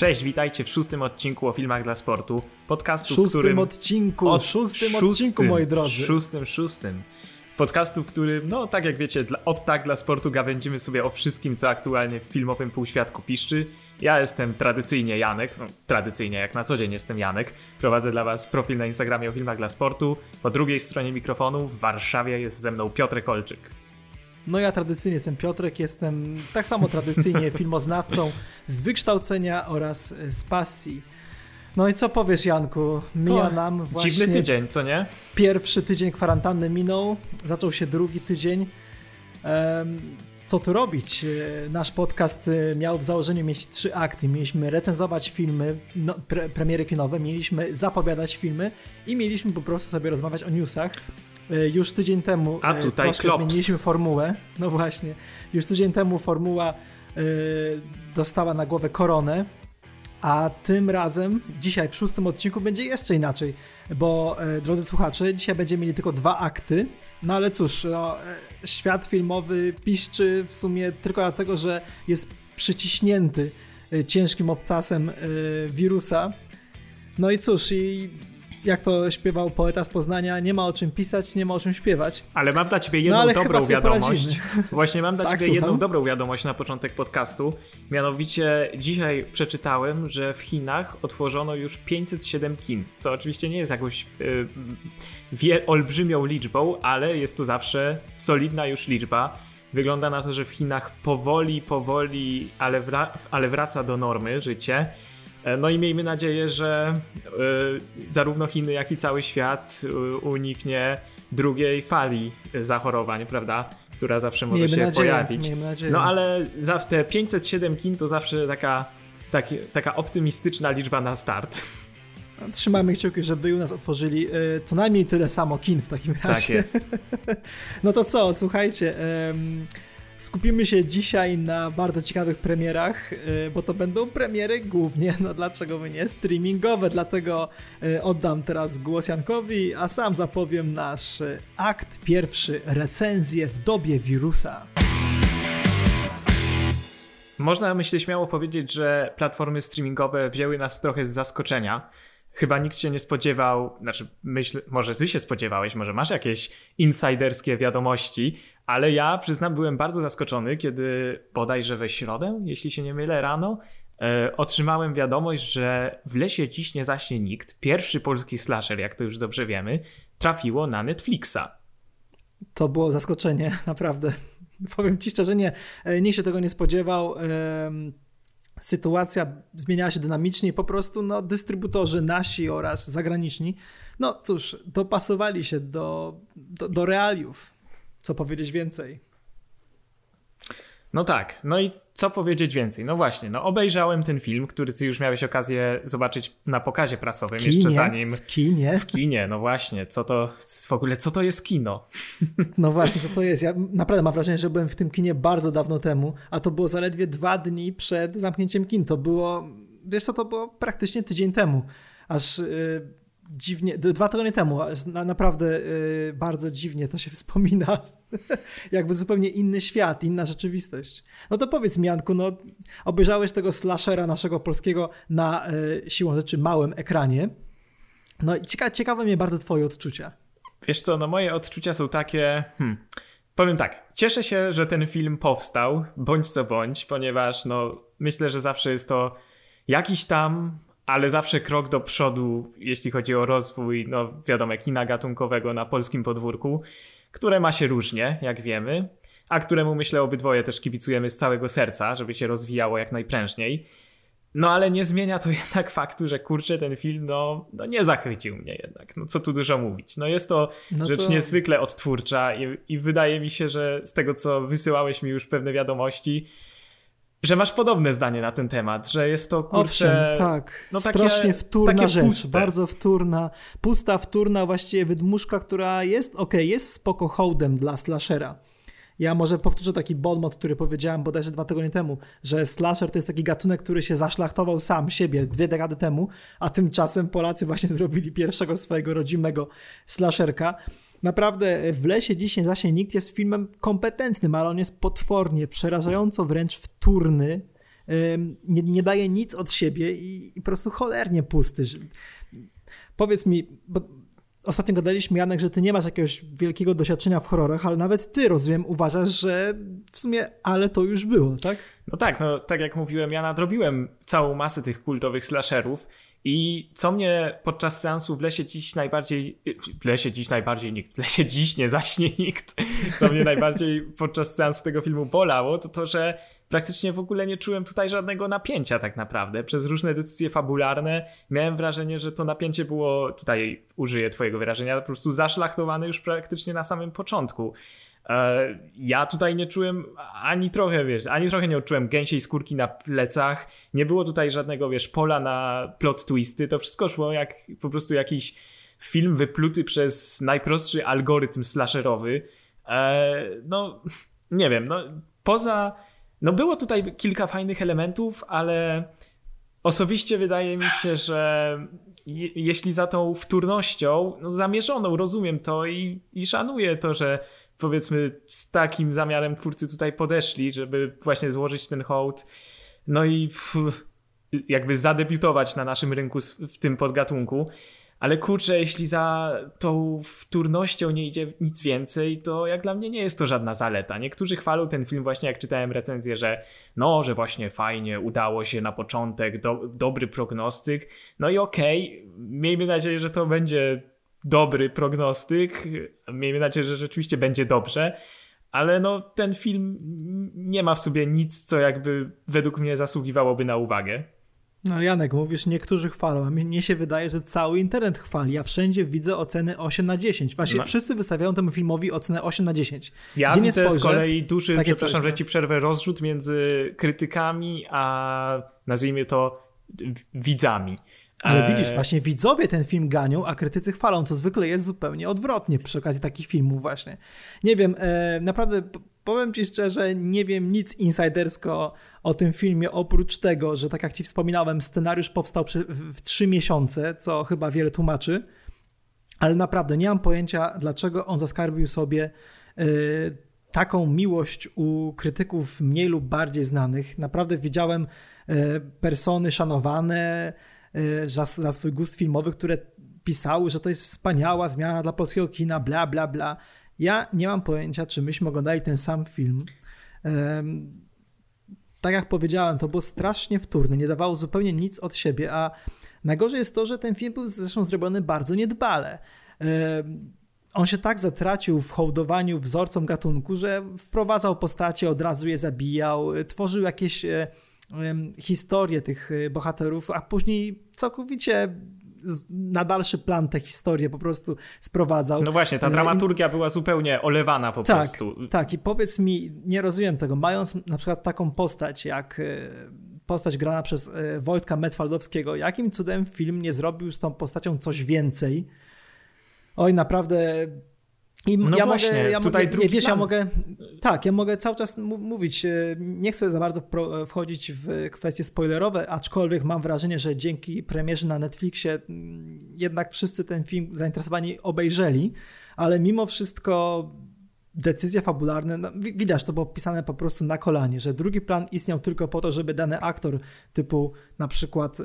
Cześć, witajcie w szóstym odcinku o filmach dla sportu. Podcastu, szóstym którym... odcinku, Od szóstym, szóstym, odcinku, moi drodzy. Szóstym, szóstym. Podcastu, w którym, no tak jak wiecie, dla, od tak dla sportu gawędzimy sobie o wszystkim, co aktualnie w filmowym półświadku piszczy. Ja jestem tradycyjnie Janek, no, tradycyjnie jak na co dzień jestem Janek. Prowadzę dla was profil na Instagramie o filmach dla sportu. Po drugiej stronie mikrofonu w Warszawie jest ze mną Piotr Kolczyk. No ja tradycyjnie jestem Piotrek, jestem tak samo tradycyjnie filmoznawcą z wykształcenia oraz z pasji. No i co powiesz Janku? Mija O, nam właśnie Dziwny tydzień, co nie? pierwszy tydzień kwarantanny minął, zaczął się drugi tydzień. Co tu robić? E, Nasz podcast e, miał w założeniu mieć trzy akty. Mieliśmy recenzować filmy, no, pre, premiery kinowe, mieliśmy zapowiadać filmy i mieliśmy po prostu sobie rozmawiać o newsach. E, Już tydzień temu A e, tutaj troszkę klops. zmieniliśmy formułę. No właśnie. Już tydzień temu formuła e, dostała na głowę koronę. A tym razem, dzisiaj w szóstym odcinku będzie jeszcze inaczej, bo drodzy słuchacze, dzisiaj będziemy mieli tylko dwa akty. No ale cóż, no, świat filmowy piszczy w sumie tylko dlatego, że jest przyciśnięty ciężkim obcasem wirusa. No i cóż, i jak to śpiewał poeta z Poznania, nie ma o czym pisać, nie ma o czym śpiewać. Ale mam dla ciebie jedną ale dobrą wiadomość. Właśnie mam dla Tak, ciebie słucham. jedną dobrą wiadomość na początek podcastu. Mianowicie dzisiaj przeczytałem, że w Chinach otworzono już 507 kin, co oczywiście nie jest jakąś y, wie, olbrzymią liczbą, ale jest to zawsze solidna już liczba. Wygląda na to, że w Chinach powoli, powoli, ale, wra- ale wraca do normy życie. E, No i miejmy nadzieję, że y, zarówno Chiny, jak i cały świat y, uniknie drugiej fali zachorowań, prawda? Która zawsze może Miejmy się nadzieję, pojawić. No ale za te 507 kin to zawsze taka, taki, taka optymistyczna liczba na start. Trzymamy kciuki, żeby u nas otworzyli e, co najmniej tyle samo kin w takim razie. Tak jest. No to co, słuchajcie, em, skupimy się dzisiaj na bardzo ciekawych premierach, e, bo to będą premiery głównie, no dlaczego by nie, streamingowe, dlatego e, oddam teraz głos Jankowi, a sam zapowiem nasz e, akt pierwszy, recenzję w dobie wirusa. Można myślę śmiało powiedzieć, że platformy streamingowe wzięły nas trochę z zaskoczenia. Chyba nikt się nie spodziewał, znaczy myśl, może ty się spodziewałeś, może masz jakieś insiderskie wiadomości, ale ja przyznam byłem bardzo zaskoczony, kiedy bodajże we środę, jeśli się nie mylę, rano, e, otrzymałem wiadomość, że w lesie dziś nie zaśnie nikt, pierwszy polski slasher, jak to już dobrze wiemy, trafiło na Netflixa. To było zaskoczenie, naprawdę. Powiem ci szczerze, nie, e, nikt się tego nie spodziewał. Sytuacja zmieniała się dynamicznie po prostu no, dystrybutorzy nasi oraz zagraniczni, no cóż, dopasowali się do, do, do realiów. Co powiedzieć więcej? No tak, no i co powiedzieć więcej? No właśnie, no obejrzałem ten film, który ty już miałeś okazję zobaczyć na pokazie prasowym, jeszcze zanim W kinie? w kinie, no właśnie, co to w ogóle, co to jest kino? No właśnie, co to jest? Ja naprawdę mam wrażenie, że byłem w tym kinie bardzo dawno temu, a to było zaledwie dwa dni przed zamknięciem kin. To było, wiesz co, to było praktycznie tydzień temu. Aż y, dziwnie, dwa tygodnie temu, naprawdę y, bardzo dziwnie to się wspomina. Jakby zupełnie inny świat, inna rzeczywistość. No to powiedz mi, Janku, no obejrzałeś tego slashera naszego polskiego na y, siłą rzeczy małym ekranie. No i cieka- ciekawe mnie bardzo twoje odczucia. Wiesz co, no moje odczucia są takie, hmm, powiem tak, cieszę się, że ten film powstał, bądź co bądź, ponieważ no myślę, że zawsze jest to jakiś tam, ale zawsze krok do przodu, jeśli chodzi o rozwój, no wiadomo, kina gatunkowego na polskim podwórku, które ma się różnie, jak wiemy, a któremu myślę obydwoje też kibicujemy z całego serca, żeby się rozwijało jak najprężniej. No ale nie zmienia to jednak faktu, że kurczę, ten film no, no nie zachwycił mnie jednak. No co tu dużo mówić. No jest to No rzecz to- niezwykle odtwórcza i, i wydaje mi się, że z tego co wysyłałeś mi już pewne wiadomości, że masz podobne zdanie na ten temat, że jest to kurczę... Owszem, tak. no takie- Strasznie wtórna takie rzecz, puste. bardzo wtórna, pusta, wtórna właściwie wydmuszka, która jest, okej, jest spoko hołdem dla slashera. Ja może powtórzę taki bonmot, który powiedziałem bodajże dwa tygodnie temu, że slasher to jest taki gatunek, który się zaszlachtował sam siebie dwie dekady temu, a tymczasem Polacy właśnie zrobili pierwszego swojego rodzimego slasherka. Naprawdę w lesie dzisiaj zaśnie nikt jest filmem kompetentnym, ale on jest potwornie, przerażająco wręcz wtórny nie, nie daje nic od siebie i, i po prostu cholernie pusty. Powiedz mi, bo ostatnio gadaliśmy, Janek, że ty nie masz jakiegoś wielkiego doświadczenia w horrorach, ale nawet ty, rozumiem, uważasz, że w sumie ale to już było, tak? No tak, no tak jak mówiłem, ja nadrobiłem całą masę tych kultowych slasherów i co mnie podczas seansu w lesie dziś najbardziej, w lesie dziś najbardziej nikt, w lesie dziś nie zaśnie nikt, co mnie najbardziej podczas seansu tego filmu bolało, to to, że praktycznie w ogóle nie czułem tutaj żadnego napięcia tak naprawdę. Przez różne decyzje fabularne miałem wrażenie, że to napięcie było, tutaj użyję twojego wyrażenia, po prostu zaszlachtowane już praktycznie na samym początku. E, ja tutaj nie czułem ani trochę, wiesz, ani trochę nie odczułem gęsiej skórki na plecach. Nie było tutaj żadnego, wiesz, pola na plot twisty. To wszystko szło jak po prostu jakiś film wypluty przez najprostszy algorytm slasherowy. E, no, nie wiem, no poza... No było tutaj kilka fajnych elementów, ale osobiście wydaje mi się, że je, jeśli za tą wtórnością, no zamierzoną, rozumiem to i, i szanuję to, że powiedzmy z takim zamiarem twórcy tutaj podeszli, żeby właśnie złożyć ten hołd, no i w, jakby zadebiutować na naszym rynku w tym podgatunku. Ale kurczę, jeśli za tą wtórnością nie idzie nic więcej, to jak dla mnie nie jest to żadna zaleta. Niektórzy chwalą ten film właśnie, jak czytałem recenzję, że no, że właśnie fajnie, udało się na początek, do, dobry prognostyk. No i okej, okay, miejmy nadzieję, że to będzie dobry prognostyk. Miejmy nadzieję, że rzeczywiście będzie dobrze. Ale no, ten film nie ma w sobie nic, co jakby według mnie zasługiwałoby na uwagę. No Janek, mówisz, niektórzy chwalą, a mnie się wydaje, że cały internet chwali. Ja wszędzie widzę oceny 8 na 10. Właśnie no. wszyscy wystawiają temu filmowi ocenę 8 na 10. Ja Gdzie widzę spojrzę, z kolei duży, przepraszam, coś, że ci przerwę, rozrzut między krytykami, a nazwijmy to widzami. Ale widzisz, e, właśnie widzowie ten film ganią, a krytycy chwalą, co zwykle jest zupełnie odwrotnie przy okazji takich filmów właśnie. Nie wiem, e, naprawdę powiem ci szczerze, nie wiem nic insidersko o tym filmie, oprócz tego, że tak jak ci wspominałem, scenariusz powstał w trzy miesiące, co chyba wiele tłumaczy, ale naprawdę nie mam pojęcia, dlaczego on zaskarbił sobie e, taką miłość u krytyków mniej lub bardziej znanych. Naprawdę widziałem persony szanowane, za, za swój gust filmowy, które pisały, że to jest wspaniała zmiana dla polskiego kina, bla, bla, bla. Ja nie mam pojęcia, czy myśmy oglądali ten sam film. Tak jak powiedziałem, to było strasznie wtórne, nie dawało zupełnie nic od siebie, a najgorzej jest to, że ten film był zresztą zrobiony bardzo niedbale. On się tak zatracił w hołdowaniu wzorcom gatunku, że wprowadzał postacie, od razu je zabijał, tworzył jakieś e, historię tych y, bohaterów, a później całkowicie na dalszy plan tę historię po prostu sprowadzał. No właśnie, ta y, dramaturgia była zupełnie olewana po tak, prostu. Tak, i powiedz mi, nie rozumiem tego, mając na przykład taką postać jak y, postać grana przez Wojtka Metzwaldowskiego, jakim cudem film nie zrobił z tą postacią coś więcej? Oj, naprawdę i no ja właśnie, mogę, ja tutaj mogę, drugi wiesz, plan. ja mogę, tak, ja mogę cały czas mówić, e, nie chcę za bardzo wchodzić w kwestie spoilerowe, aczkolwiek mam wrażenie, że dzięki premierze na Netflixie jednak wszyscy ten film zainteresowani obejrzeli, ale mimo wszystko decyzje fabularne, no, widać, to było pisane po prostu na kolanie, że drugi plan istniał tylko po to, żeby dany aktor typu na przykład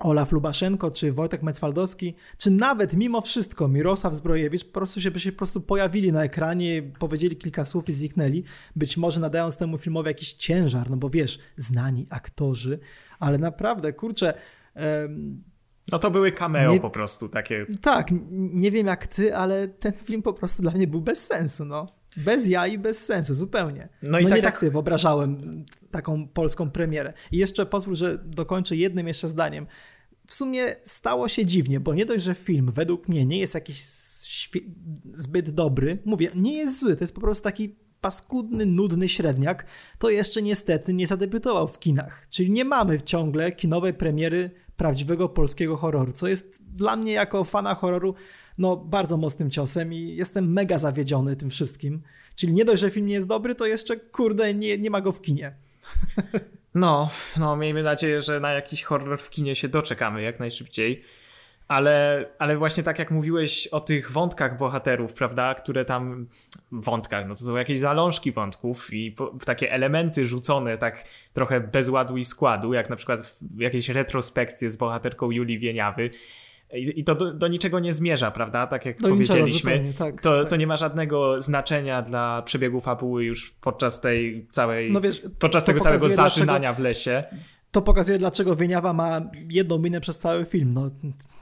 Olaf Lubaszenko, czy Wojtek Mecwaldowski, czy nawet mimo wszystko Mirosław Zbrojewicz po prostu się, by się po prostu pojawili na ekranie, powiedzieli kilka słów i zniknęli, być może nadając temu filmowi jakiś ciężar, no bo wiesz, znani aktorzy, ale naprawdę, kurczę... Um, no to były cameo nie, po prostu takie. Tak, nie wiem jak ty, ale ten film po prostu dla mnie był bez sensu, no. Bez jaj, bez sensu, zupełnie. No, i no tak, nie tak sobie wyobrażałem taką polską premierę. I jeszcze pozwól, że dokończę jednym jeszcze zdaniem. W sumie stało się dziwnie, bo nie dość, że film według mnie nie jest jakiś zbyt dobry, mówię, nie jest zły, to jest po prostu taki paskudny, nudny średniak, to jeszcze niestety nie zadebiutował w kinach. Czyli nie mamy ciągle kinowej premiery prawdziwego polskiego horroru, co jest dla mnie jako fana horroru no bardzo mocnym ciosem i jestem mega zawiedziony tym wszystkim. Czyli nie dość, że film nie jest dobry, to jeszcze kurde nie, nie ma go w kinie. No, no miejmy nadzieję, że na jakiś horror w kinie się doczekamy jak najszybciej. Ale, ale właśnie tak jak mówiłeś o tych wątkach bohaterów, prawda, które tam, wątkach, no to są jakieś zalążki wątków i po, takie elementy rzucone tak trochę bez ładu i składu, jak na przykład jakieś retrospekcje z bohaterką Julii Wieniawy, i, to do, do, niczego nie zmierza, prawda? Tak jak do powiedzieliśmy. Zupełnie, tak, to, tak. to nie ma żadnego znaczenia dla przebiegu fabuły już podczas tej całej. No wiesz, podczas tego całego zaczynania w lesie. To pokazuje, dlaczego Wieniawa ma jedną minę przez cały film. No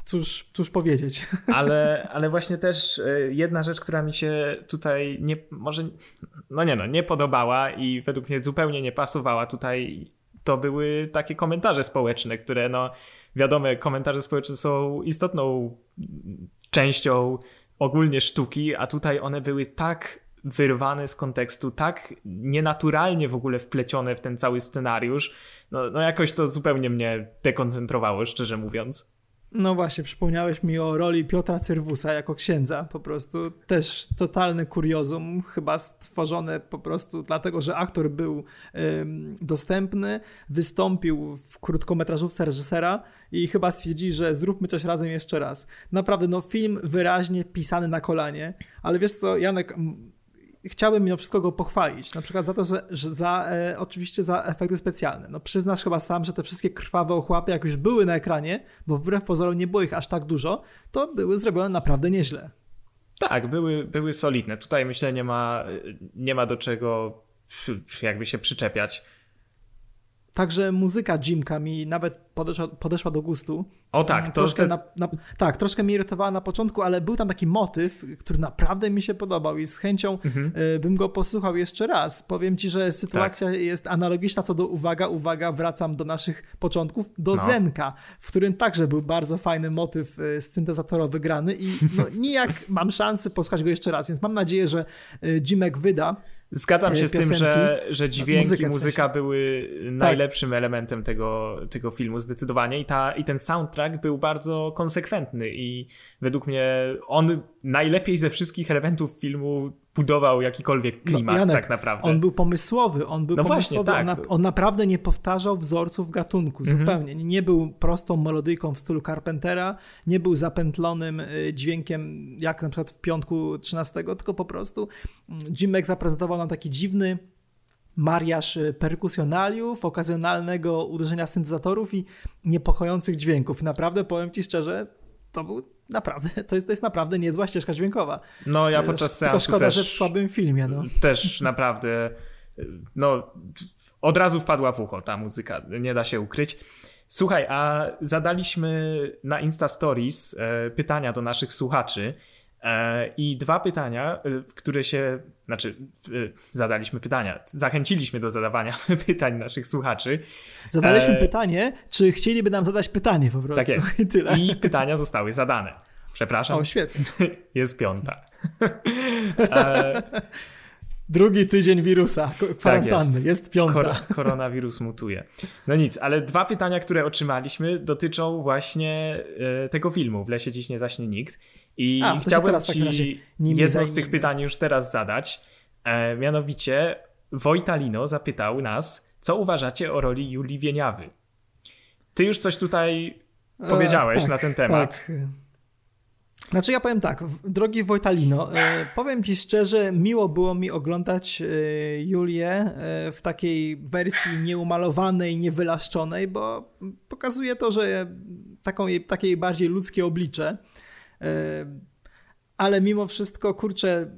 cóż, cóż powiedzieć. Ale, ale właśnie też e, jedna rzecz, która mi się tutaj nie, może, no nie no, nie podobała i według mnie zupełnie nie pasowała tutaj to były takie komentarze społeczne, które no wiadomo, komentarze społeczne są istotną częścią ogólnie sztuki, a tutaj one były tak wyrwane z kontekstu, tak nienaturalnie w ogóle wplecione w ten cały scenariusz, no, no jakoś to zupełnie mnie dekoncentrowało, szczerze mówiąc. No właśnie, przypomniałeś mi o roli Piotra Cyrwusa jako księdza. Po prostu też totalny kuriozum, chyba stworzone po prostu dlatego, że aktor był dostępny, wystąpił w krótkometrażówce reżysera i chyba stwierdzili, że zróbmy coś razem jeszcze raz. Naprawdę, no film wyraźnie pisany na kolanie, ale wiesz co, Janek, chciałbym mimo wszystko go pochwalić. Na przykład za to, że, że za, e, oczywiście za efekty specjalne. No przyznasz chyba sam, że te wszystkie krwawe ochłapy, jak już były na ekranie, bo wbrew pozorom nie było ich aż tak dużo, to były zrobione naprawdę nieźle. Tak, były, były solidne. Tutaj myślę nie ma, nie ma do czego jakby się przyczepiać. Także muzyka Jimka mi nawet podeszła, podeszła do gustu. O tak, to troszkę na, na, Tak, troszkę mnie irytowała na początku, ale był tam taki motyw, który naprawdę mi się podobał i z chęcią mhm. y, bym go posłuchał jeszcze raz. Powiem ci, że sytuacja tak. jest analogiczna co do, uwaga, uwaga, wracam do naszych początków, do no. Zenka, w którym także był bardzo fajny motyw y, syntezatorowy grany i no, nijak mam szansę posłuchać go jeszcze raz, więc mam nadzieję, że y, Jimek wyda Zgadzam się piosenki. z tym, że, że dźwięk i muzyka w sensie. były tak. najlepszym tak. elementem tego, tego filmu, zdecydowanie. I, ta, I ten soundtrack był bardzo konsekwentny i według mnie on najlepiej ze wszystkich elementów filmu budował jakikolwiek no, klimat no, Janek, tak naprawdę. On był pomysłowy, on był no pomysłowy, właśnie, tak. on, na, on, naprawdę nie powtarzał wzorców gatunku, mhm. zupełnie. Nie był prostą melodyjką w stylu Carpentera, nie był zapętlonym y, dźwiękiem jak na przykład w Piątku 13, tylko po prostu mm, Jimek zaprezentował nam taki dziwny mariaż y, perkusjonaliów, okazjonalnego uderzenia syntezatorów i niepokojących dźwięków. Naprawdę powiem Ci szczerze, to był naprawdę, to jest, to jest naprawdę niezła ścieżka dźwiękowa. No ja podczas Tylko szkoda, też, że w słabym filmie. No. Też naprawdę, no od razu wpadła w ucho ta muzyka, nie da się ukryć. Słuchaj, a zadaliśmy na Insta Stories e, pytania do naszych słuchaczy I dwa pytania, e, które się, znaczy, e, zadaliśmy pytania, zachęciliśmy do zadawania pytań naszych słuchaczy. Zadaliśmy e... pytanie, czy chcieliby nam zadać pytanie po prostu. Tak jest. I, tyle. I pytania zostały zadane. Przepraszam. O, świetnie. Jest piąta. e... Drugi tydzień wirusa, kwarantanny, tak jest. jest piąta. Kor koronawirus mutuje. No nic, ale dwa pytania, które otrzymaliśmy dotyczą właśnie e, tego filmu W lesie dziś nie zaśnie nikt. I A, chciałbym ci jedno z tych pytań już teraz zadać. E, mianowicie Wojtalino zapytał nas, co uważacie o roli Julii Wieniawy? Ty już coś tutaj e, powiedziałeś tak, na ten temat. Tak. Znaczy ja powiem tak, drogi Wojtalino, e, powiem ci szczerze, miło było mi oglądać e, Julię e, w takiej wersji nieumalowanej, niewylaszczonej, bo pokazuje to, że taką, takie bardziej ludzkie oblicze. Ale mimo wszystko, kurczę,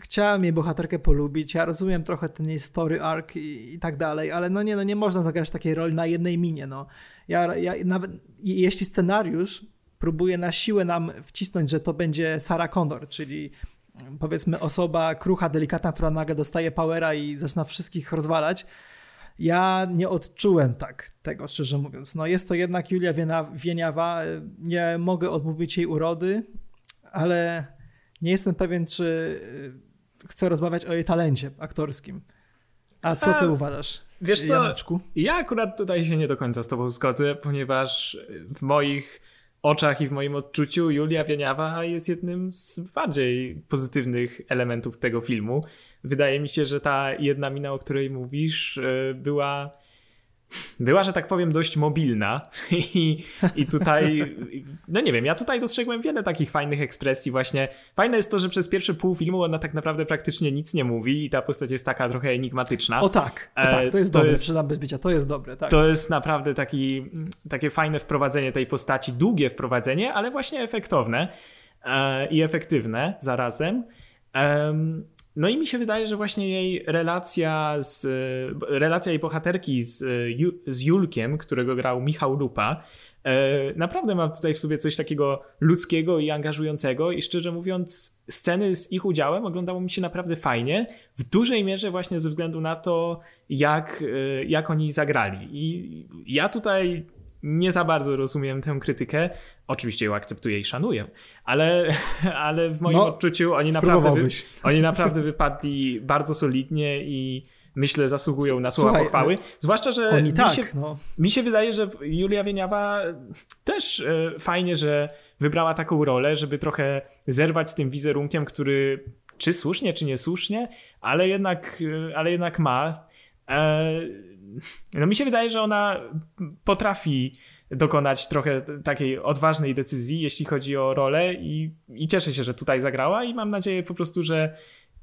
chciałem jej bohaterkę polubić, ja rozumiem trochę ten jej story arc i, i, tak dalej, ale no nie, no nie można zagrać takiej roli na jednej minie, no. Ja, ja nawet, jeśli scenariusz próbuje na siłę nam wcisnąć, że to będzie Sarah Connor, czyli powiedzmy osoba krucha, delikatna, która nagle dostaje powera i zaczyna wszystkich rozwalać. Ja nie odczułem tak tego, szczerze mówiąc. No jest to jednak Julia Wieniawa, nie mogę odmówić jej urody, ale nie jestem pewien, czy chcę rozmawiać o jej talencie aktorskim. A co ty A, uważasz? Wiesz co, Janeczku? ja akurat tutaj się nie do końca z tobą zgodzę, ponieważ w moich oczach i w moim odczuciu Julia Wieniawa jest jednym z bardziej pozytywnych elementów tego filmu. Wydaje mi się, że ta jedna mina, o której mówisz, e, była była, że tak powiem, dość mobilna i, i tutaj, no nie wiem, ja tutaj dostrzegłem wiele takich fajnych ekspresji właśnie. Fajne jest to, że przez pierwszy pół filmu ona tak naprawdę praktycznie nic nie mówi i ta postać jest taka trochę enigmatyczna. O tak, o tak, to jest e, to dobre, jest, przyznam bez bicia, to jest dobre, tak. To jest naprawdę taki, takie fajne wprowadzenie tej postaci, długie wprowadzenie, ale właśnie efektowne e, i efektywne zarazem. No i mi się wydaje, że właśnie jej relacja z, relacja jej bohaterki z, z Julkiem, którego grał Michał Lupa, e, naprawdę ma tutaj w sobie coś takiego ludzkiego i angażującego i szczerze mówiąc sceny z ich udziałem oglądało mi się naprawdę fajnie, w dużej mierze właśnie ze względu na to, jak, e, jak oni zagrali. I ja tutaj nie za bardzo rozumiem tę krytykę. Oczywiście ją akceptuję i szanuję, ale, ale w moim no, odczuciu oni naprawdę, wy, oni naprawdę wypadli bardzo solidnie i myślę zasługują na słowa Słuchaj, pochwały. Zwłaszcza, że oni mi, tak, się, no. mi się wydaje, że Julia Wieniawa też e, fajnie, że wybrała taką rolę, żeby trochę zerwać z tym wizerunkiem, który czy słusznie, czy niesłusznie, ale jednak, e, ale jednak ma. No mi się wydaje, że ona potrafi dokonać trochę takiej odważnej decyzji, jeśli chodzi o rolę i, i cieszę się, że tutaj zagrała i mam nadzieję po prostu, że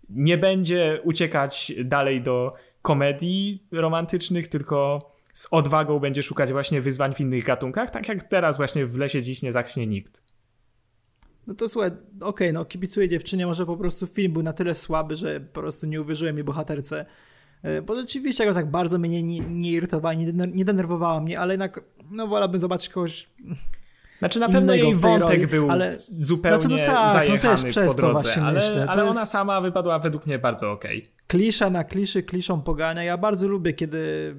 nie będzie uciekać dalej do komedii romantycznych, tylko z odwagą będzie szukać właśnie wyzwań w innych gatunkach, tak jak teraz właśnie w Lesie dziś nie zacznie nikt. No to słuchaj, okej, okay, no kibicuję dziewczynie, może po prostu film był na tyle słaby, że po prostu nie uwierzyłem jej bohaterce bo rzeczywiście jakoś tak bardzo mnie nie, nie irytowała, nie, nie denerwowała mnie, ale jednak no wolałbym zobaczyć kogoś znaczy na pewno jej wątek roli, był ale, zupełnie znaczy, no tak, no zajechany no po drodze, ale, myślę. ale ona sama wypadła według mnie bardzo okej. Okay. Klisza na kliszy, kliszą pogania. Ja bardzo lubię, kiedy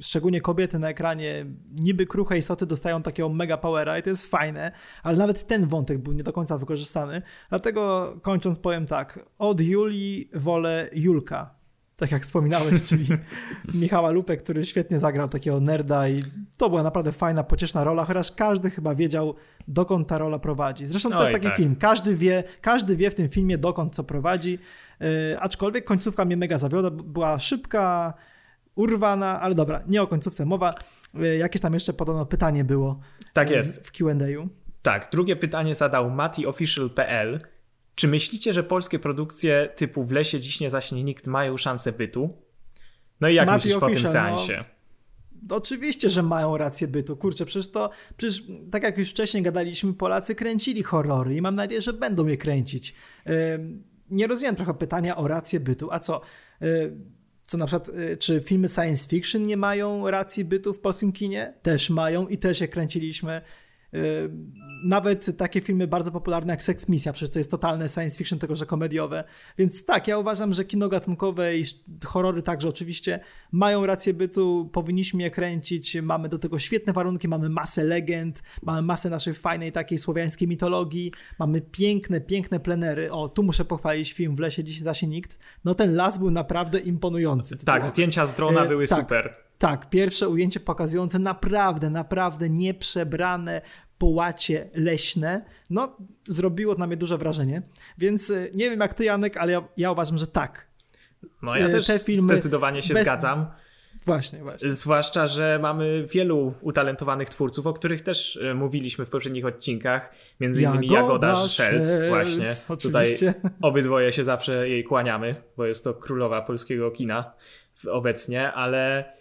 szczególnie kobiety na ekranie niby kruche istoty dostają takiego mega powera i to jest fajne, ale nawet ten wątek był nie do końca wykorzystany. Dlatego kończąc powiem tak, od Julii wolę Julka tak jak wspominałeś, czyli Michała Lupę, który świetnie zagrał takiego nerda i to była naprawdę fajna, pocieszna rola, chociaż każdy chyba wiedział, dokąd ta rola prowadzi. Zresztą to Oj, jest taki tak. film, każdy wie, każdy wie w tym filmie, dokąd co prowadzi, yy, aczkolwiek końcówka mnie mega zawiodła, była szybka, urwana, ale dobra, nie o końcówce mowa. Yy, jakieś tam jeszcze podobno pytanie było. Tak jest. W Q&A. Tak, drugie pytanie zadał matiofficial.pl czy myślicie, że polskie produkcje typu W lesie dziś nie zaśnie nikt mają szansę bytu? No i jak Mati myślisz Official, po tym no, seansie? No, oczywiście, że mają rację bytu. Kurczę, przecież to, przecież tak jak już wcześniej gadaliśmy, Polacy kręcili horrory i mam nadzieję, że będą je kręcić. Nie rozumiem trochę pytania o rację bytu. A co? Yy, co na przykład, yy, czy filmy science fiction nie mają racji bytu w polskim kinie? Też mają i też je kręciliśmy. Nawet takie filmy bardzo popularne jak Sex Misja, przecież to jest totalne science fiction, tylko że komediowe. Więc tak, ja uważam, że kino gatunkowe i horrory także oczywiście mają rację bytu, powinniśmy je kręcić, mamy do tego świetne warunki, mamy masę legend, mamy masę naszej fajnej takiej słowiańskiej mitologii, mamy piękne, piękne plenery. O, tu muszę pochwalić film W lesie dziś zasie nikt. No ten las był naprawdę imponujący. Tak, zdjęcia z drona e, były tak. super. Tak, pierwsze ujęcie pokazujące naprawdę, naprawdę nieprzebrane połacie leśne, no zrobiło na mnie duże wrażenie. Więc y, nie wiem jak ty Janek, ale ja, ja uważam, że tak. No ja y, też Te filmy zdecydowanie się bez... zgadzam. Właśnie, właśnie. Zwłaszcza, że mamy wielu utalentowanych twórców, o których też y, mówiliśmy w poprzednich odcinkach. Między innymi Jagoda, Jagoda Szelc, właśnie. Oczywiście. Tutaj obydwoje się zawsze jej kłaniamy, bo jest to królowa polskiego kina obecnie, ale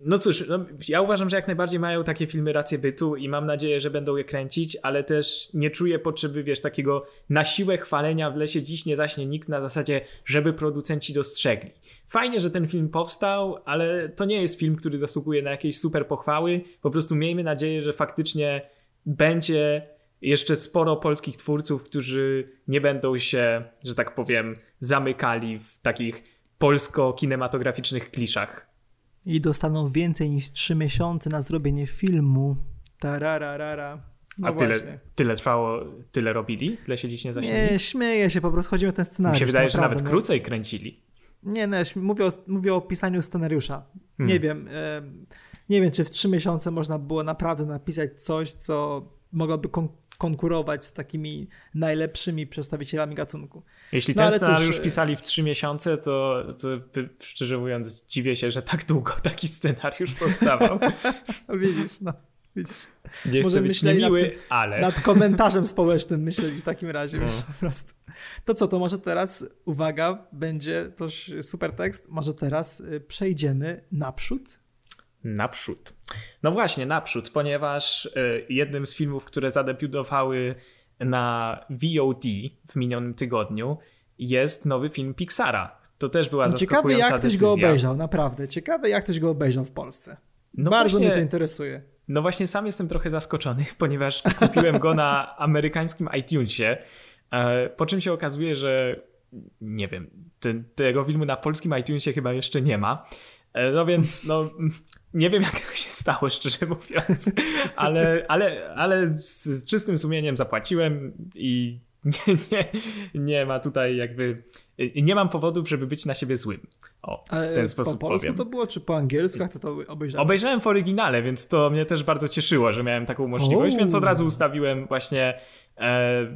no cóż, no, ja uważam, że jak najbardziej mają takie filmy rację bytu i mam nadzieję, że będą je kręcić, ale też nie czuję potrzeby, wiesz, takiego na siłę chwalenia w lesie dziś nie zaśnie nikt na zasadzie, żeby producenci dostrzegli. Fajnie, że ten film powstał, ale to nie jest film, który zasługuje na jakieś super pochwały. Po prostu miejmy nadzieję, że faktycznie będzie jeszcze sporo polskich twórców, którzy nie będą się, że tak powiem, zamykali w takich polsko-kinematograficznych kliszach. I dostaną więcej niż 3 miesiące na zrobienie filmu. Tarararara. No A tyle, tyle trwało, tyle robili? Tyle się dziś nie zaśmieli? Nie, śmieję się, po prostu chodzi o ten scenariusz. Mi się wydaje, naprawdę, że nawet no. krócej kręcili. Nie, nie, mówię o, mówię o pisaniu scenariusza. Hmm. Nie wiem, nie wiem, czy w trzy miesiące można było naprawdę napisać coś, co mogłoby kon konkurować z takimi najlepszymi przedstawicielami gatunku. Jeśli no, ten scenariusz cóż, pisali w trzy miesiące, to, to, szczerze mówiąc dziwię się, że tak długo taki scenariusz powstawał. Widzisz, no. Widzisz. Nie Może chcę być niemiły, nad, ale... Nad komentarzem społecznym myśleli w takim razie, no. wiesz, po prostu. To co, to może teraz, uwaga, będzie coś super tekst, może teraz y, przejdziemy naprzód? Naprzód. No właśnie, naprzód, ponieważ y, jednym z filmów, które zadebiutowały na VOD w minionym tygodniu jest nowy film Pixara. To też była no zaskakująca Ciekawe jak decyzja. ktoś go obejrzał, naprawdę. Ciekawe jak ktoś go obejrzał w Polsce. No Bardzo właśnie, mnie to interesuje. No właśnie sam jestem trochę zaskoczony, ponieważ kupiłem go na amerykańskim iTunesie, e, po czym się okazuje, że nie wiem, tego filmu na polskim iTunesie chyba jeszcze nie ma. E, no więc no, nie wiem jak to się stało, szczerze mówiąc, ale, ale, ale z czystym sumieniem zapłaciłem i nie, nie, nie ma tutaj jakby. Nie mam powodów, żeby być na siebie złym. O, w ten sposób po polsku powiem. to było, czy po angielsku? Jak to, to obejrzałem? Obejrzałem w oryginale, więc to mnie też bardzo cieszyło, że miałem taką możliwość, więc od razu ustawiłem właśnie, e,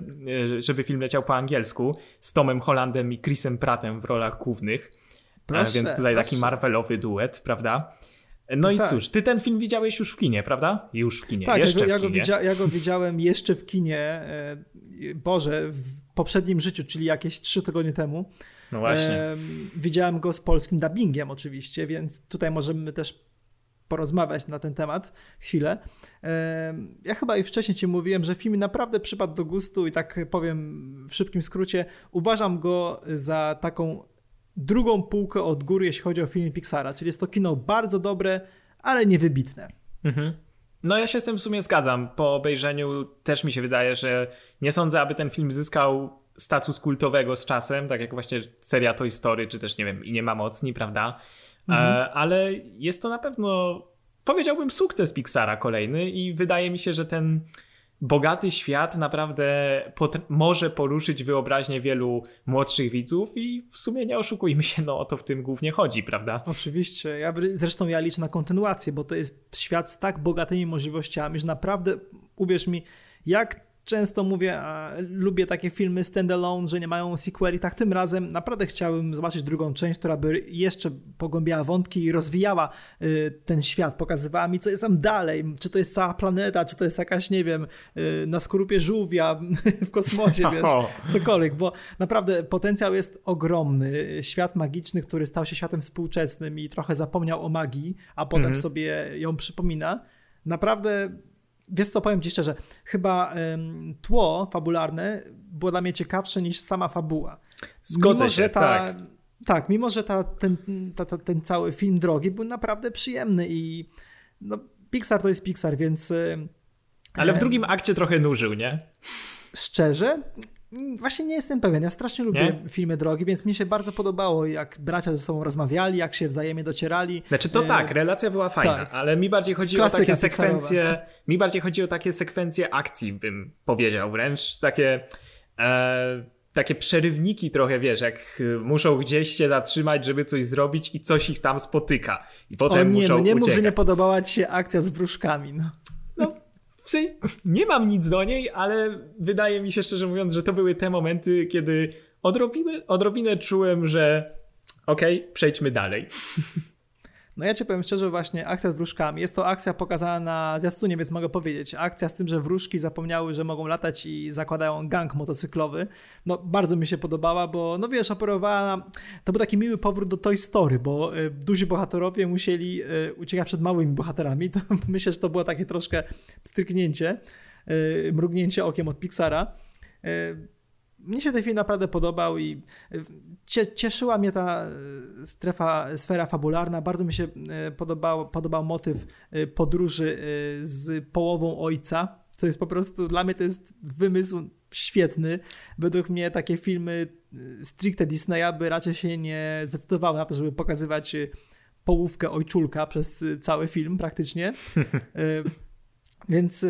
żeby film leciał po angielsku z Tomem Hollandem i Chrisem Prattem w rolach głównych. E, proszę, więc tutaj proszę. taki Marvelowy duet, prawda? No, no i tak. cóż, ty ten film widziałeś już w kinie, prawda? Już w kinie, tak, jeszcze ja go. Ja go, ja go widziałem jeszcze w kinie, e, Boże, w poprzednim życiu, czyli jakieś trzy tygodnie temu. No właśnie. E, widziałem go z polskim dubbingiem oczywiście, więc tutaj możemy też porozmawiać na ten temat chwilę. E, ja chyba i wcześniej ci mówiłem, że film naprawdę przypadł do gustu i tak powiem w szybkim skrócie, uważam go za taką drugą półkę od góry, jeśli chodzi o film Pixara, czyli jest to kino bardzo dobre, ale niewybitne. Mhm. No ja się z tym w sumie zgadzam. Po obejrzeniu też mi się wydaje, że nie sądzę, aby ten film zyskał status kultowego z czasem, tak jak właśnie seria Toy Story, czy też nie wiem, i nie ma mocni, prawda? Mhm. E, ale jest to na pewno, powiedziałbym, sukces Pixara kolejny i wydaje mi się, że ten bogaty świat naprawdę może poruszyć wyobraźnię wielu młodszych widzów i w sumie nie oszukujmy się, no o to w tym głównie chodzi, prawda? Oczywiście. Ja, zresztą ja liczę na kontynuację, bo to jest świat z tak bogatymi możliwościami, że naprawdę, uwierz mi, jak często mówię, lubię takie filmy standalone, że nie mają sequeli, tak tym razem naprawdę chciałbym zobaczyć drugą część, która by jeszcze pogłębiała wątki i rozwijała y, ten świat, pokazywała mi, co jest tam dalej, czy to jest cała planeta, czy to jest jakaś, nie wiem, y, na skorupie żółwia w kosmosie, wiesz, cokolwiek, bo naprawdę potencjał jest ogromny. Świat magiczny, który stał się światem współczesnym i trochę zapomniał o magii, a potem mhm. sobie ją przypomina, naprawdę Wiesz co, powiem ci szczerze, chyba um, tło fabularne było dla mnie ciekawsze niż sama fabuła. Zgodzę mimo, się, że ta, tak. Tak, mimo że ta, ten, ta, ta, ten cały film drogi był naprawdę przyjemny i no, Pixar to jest Pixar, więc... Ale w drugim akcie trochę nużył, nie? Szczerze? Właśnie nie jestem pewien. Ja strasznie lubię nie? filmy drogi, więc mi się bardzo podobało, jak bracia ze sobą rozmawiali, jak się wzajemnie docierali. Znaczy to e... tak, relacja była fajna, tak. ale mi bardziej chodzi Klasyka o takie sekwencje. Mi bardziej chodzi o takie sekwencje akcji, bym powiedział, wręcz takie. E, takie przerywniki trochę, wiesz, jak muszą gdzieś się zatrzymać, żeby coś zrobić i coś ich tam spotyka. I potem o nie, muszą no nie mów, że nie podobała ci się akcja z wróżkami, no. W sensie, nie mam nic do niej, ale wydaje mi się szczerze mówiąc, że to były te momenty, kiedy odrobinę, odrobinę czułem, że okej, okay, przejdźmy dalej. No ja ci powiem szczerze, właśnie akcja z wróżkami. Jest to akcja pokazana na zwiastunie, więc mogę powiedzieć. Akcja z tym, że wróżki zapomniały, że mogą latać i zakładają gang motocyklowy. No bardzo mi się podobała, bo no wiesz, operowała. To był taki miły powrót do Toy Story, bo y, duzi bohaterowie musieli y, uciekać przed małymi bohaterami. To myślę, że to było takie troszkę pstryknięcie, y, mrugnięcie okiem od Pixara. Mnie się ten film naprawdę podobał i cieszyła mnie ta e, strefa, sfera fabularna. Bardzo mi się e, podobał, podobał motyw e, podróży z połową ojca. To jest po prostu, dla mnie to jest wymysł świetny. Według mnie takie filmy stricte Disneya by raczej się nie zdecydowały na to, żeby pokazywać połówkę ojczulka przez cały film praktycznie. Więc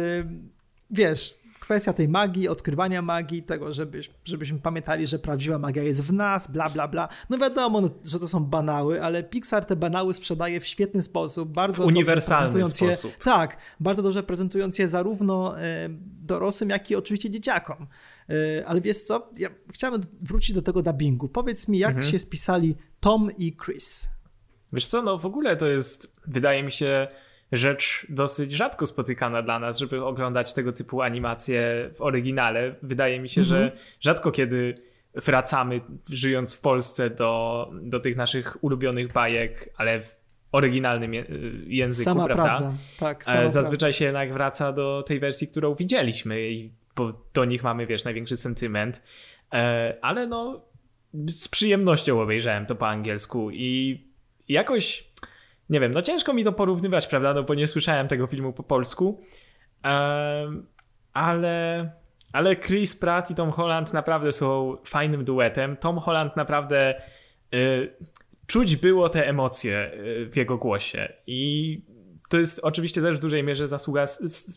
wiesz, kwestia tej magii, odkrywania magii, tego, żeby, żebyśmy pamiętali, że prawdziwa magia jest w nas, bla, bla, bla. No wiadomo, no, że to są banały, ale Pixar te banały sprzedaje w świetny sposób, bardzo w uniwersalny sposób. Je, tak, bardzo dobrze prezentując je zarówno e, dorosłym, jak i oczywiście dzieciakom. E, ale wiesz co, ja chciałem wrócić do tego dubbingu. Powiedz mi, jak mhm. się spisali Tom i Chris? Wiesz co, no w ogóle to jest, wydaje mi się, rzecz dosyć rzadko spotykana dla nas, żeby oglądać tego typu animacje w oryginale. Wydaje mi się, mhm. że rzadko kiedy wracamy, żyjąc w Polsce, do, do tych naszych ulubionych bajek, ale w oryginalnym języku, sama prawda? prawda. Tak, sama Zazwyczaj prawda. się jednak wraca do tej wersji, którą widzieliśmy i bo do nich mamy, wiesz, największy sentyment. E, ale no, z przyjemnością obejrzałem to po angielsku i jakoś, nie wiem, no ciężko mi to porównywać, prawda, no bo nie słyszałem tego filmu po polsku, ale, ale Chris Pratt i Tom Holland naprawdę są fajnym duetem. Tom Holland naprawdę y, czuć było te emocje y, w jego głosie. I to jest oczywiście też w dużej mierze zasługa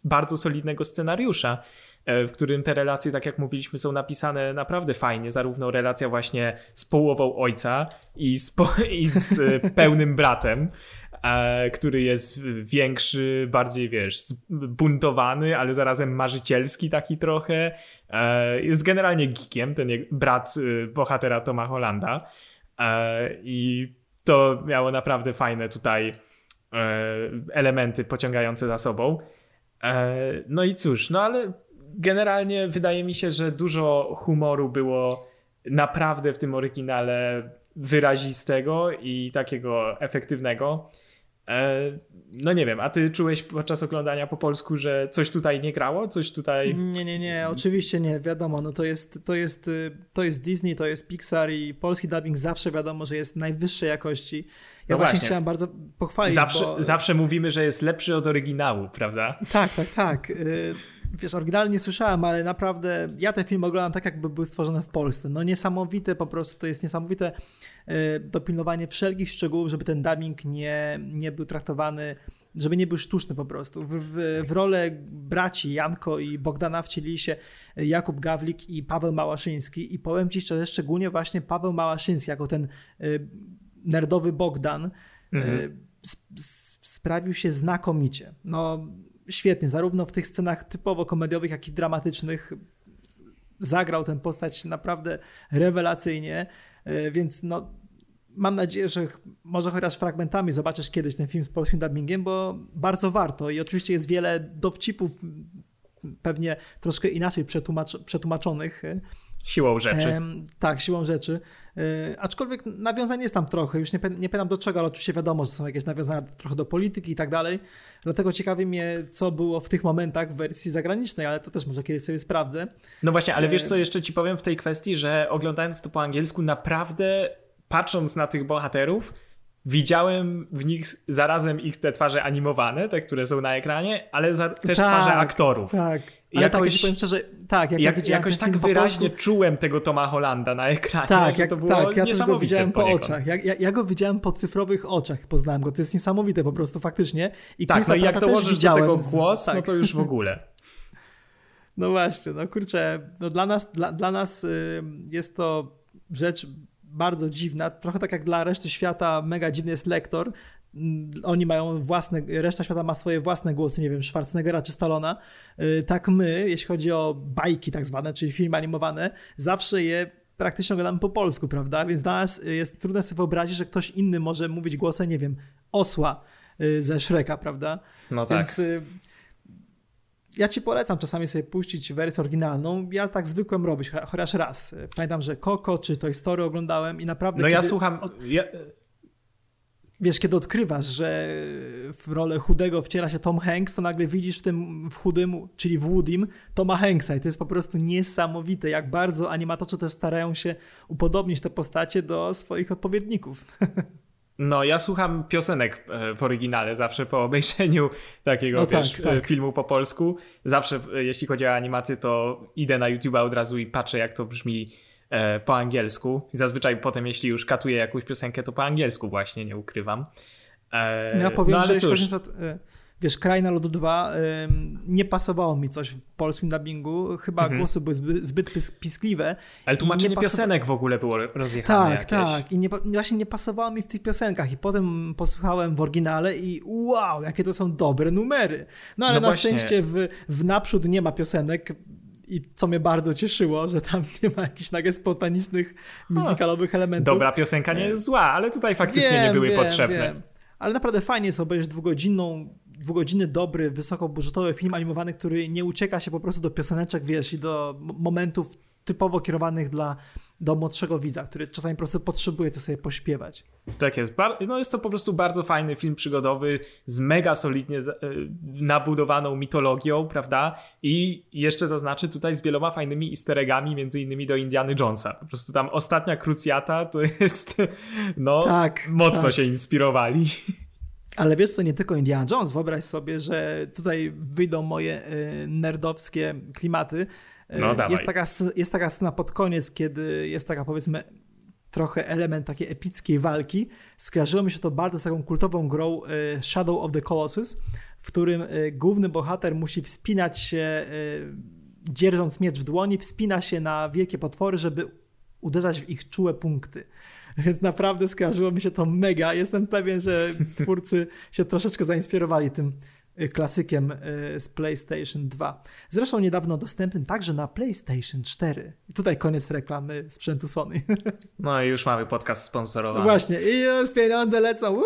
bardzo solidnego scenariusza, w którym te relacje, tak jak mówiliśmy, są napisane naprawdę fajnie. Zarówno relacja właśnie z połową ojca i z, po, i z e, pełnym bratem, e, który jest większy, bardziej wiesz, buntowany, ale zarazem marzycielski taki trochę. Jest generalnie geekiem, ten brat bohatera Toma Hollanda. I to miało naprawdę fajne tutaj E, elementy pociągające za sobą. E, no i cóż, no ale generalnie wydaje mi się, że dużo humoru było naprawdę w tym oryginale wyrazistego i takiego efektywnego. E, no nie wiem, a ty czułeś podczas oglądania po polsku, że coś tutaj nie grało? Coś tutaj. Nie, nie, nie, oczywiście nie, wiadomo, no to jest, to jest, to jest Disney, to jest Pixar i polski dubbing zawsze wiadomo, że jest najwyższej jakości. Ja no właśnie, właśnie chciałem bardzo pochwalić. Zawsze, bo... zawsze mówimy, że jest lepszy od oryginału, prawda? Tak, tak, tak. Wiesz, oryginalnie nie słyszałem, ale naprawdę ja te filmy oglądam tak, jakby były stworzone w Polsce. No niesamowite po prostu, to jest niesamowite y, dopilnowanie wszelkich szczegółów, żeby ten dubbing nie, nie był traktowany, żeby nie był sztuczny po prostu. W, w, w rolę braci Janko i Bogdana wcielili się Jakub Gawlik i Paweł Małaszyński i powiem Ci szczerze, szczególnie właśnie Paweł Małaszyński jako ten y, nerdowy Bogdan mhm. sprawił się znakomicie. No świetnie, zarówno w tych scenach typowo komediowych, jak i dramatycznych zagrał tę postać naprawdę rewelacyjnie, e, więc no mam nadzieję, że może chociaż fragmentami zobaczysz kiedyś ten film z polskim dubbingiem, bo bardzo warto i oczywiście jest wiele dowcipów pewnie troszkę inaczej przetłumacz przetłumaczonych. Siłą rzeczy. Tak, siłą rzeczy. E, aczkolwiek nawiązanie jest tam trochę, już nie, nie pytam do czego, ale oczywiście wiadomo, że są jakieś nawiązania trochę do polityki i tak dalej. Dlatego ciekawi mnie, co było w tych momentach w wersji zagranicznej, ale to też może kiedyś sobie sprawdzę. No właśnie, ale wiesz e, co jeszcze ci powiem w tej kwestii, że oglądając to po angielsku, naprawdę patrząc na tych bohaterów, widziałem w nich zarazem ich te twarze animowane, te, które są na ekranie, ale za, też tak, twarze aktorów. Tak. Ale jakoś, tak, ja powiem szczerze, tak, jak, jak ja jakoś tak wyraźnie polsku... czułem tego Toma Hollanda na ekranie. Tak, jak, to było tak, ja też go widziałem po oczach. Ja, ja, ja, go widziałem po cyfrowych oczach, poznałem go. To jest niesamowite po prostu faktycznie. I tak, no i jak dołożysz do tego głos, tak. no to już w ogóle. No właśnie, no kurczę, no dla nas, dla, dla nas y, jest to rzecz bardzo dziwna, trochę tak jak dla reszty świata mega dziwny jest lektor, oni mają własne, reszta świata ma swoje własne głosy, nie wiem, Schwarzeneggera czy Stallona, y, tak my, jeśli chodzi o bajki tak zwane, czyli filmy animowane, zawsze je praktycznie oglądamy po polsku, prawda? Więc dla nas jest trudno sobie wyobrazić, że ktoś inny może mówić głosem, nie wiem, osła y, ze Shreka, prawda? No tak. Więc y, ja ci polecam czasami sobie puścić wersję oryginalną. Ja tak zwykłem robić, chociaż raz. Pamiętam, że Coco czy Toy Story oglądałem i naprawdę... No ja słucham... Ja... Wiesz, kiedy odkrywasz, że w rolę chudego wciela się Tom Hanks, to nagle widzisz w tym w chudym, czyli w Woodym, Toma Hanksa i to jest po prostu niesamowite, jak bardzo animatorzy też starają się upodobnić te postacie do swoich odpowiedników. No, ja słucham piosenek e, w oryginale zawsze po obejrzeniu takiego no wiesz, tak, tak. filmu po polsku. Zawsze, e, jeśli chodzi o animację, to idę na YouTube od razu i patrzę, jak to brzmi po angielsku. I zazwyczaj potem, jeśli już katuję jakąś piosenkę, to po angielsku właśnie, nie ukrywam. ja powiem, no, że jeśli chodzi, wiesz, Kraina Lodu 2 nie pasowało mi coś w polskim dubbingu. Chyba mhm. głosy były zbyt, zbyt piskliwe. Ale tłumaczenie pasowa... piosenek w ogóle było rozjechane Tak, jakieś. tak. I nie, właśnie nie pasowało mi w tych piosenkach. I potem posłuchałem w oryginale i wow, jakie to są dobre numery. No ale no na właśnie. szczęście w, w naprzód nie ma piosenek. I co mnie bardzo cieszyło, że tam nie ma jakichś nagle spontanicznych, muzykalowych elementów. Dobra piosenka nie jest zła, ale tutaj faktycznie wiem, nie były wiem, potrzebne. Wiem. Ale naprawdę fajnie jest obejrzeć dwugodzinną dwugodzinny, dobry, wysokobudżetowy film animowany, który nie ucieka się po prostu do pioseneczek, wiesz, i do momentów typowo kierowanych dla do młodszego widza, który czasami po prostu potrzebuje to sobie pośpiewać. Tak jest. no jest to po prostu bardzo fajny film przygodowy z mega solidnie e, nabudowaną mitologią, prawda? I jeszcze zaznaczę tutaj z wieloma fajnymi easter eggami, między innymi do Indiany Jonesa. Po prostu tam ostatnia krucjata to jest, no, tak, mocno tak. się inspirowali. Ale wiesz co, nie tylko Indiana Jones, wyobraź sobie, że tutaj wyjdą moje y, nerdowskie klimaty. No, jest, taka, jest taka scena pod koniec, kiedy jest taka powiedzmy trochę element takiej epickiej walki. Skojarzyło mi się to bardzo z taką kultową grą y, Shadow of the Colossus, w którym główny bohater musi wspinać się, dzierżąc miecz w dłoni, wspina się na wielkie potwory, żeby uderzać w ich czułe punkty. Więc naprawdę skojarzyło mi się to mega. Jestem pewien, że twórcy się troszeczkę zainspirowali tym klasykiem y, z PlayStation 2. Zresztą niedawno dostępnym także na PlayStation 4. I tutaj koniec reklamy sprzętu Sony. No i już mamy podcast sponsorowany. Właśnie, i już pieniądze lecą.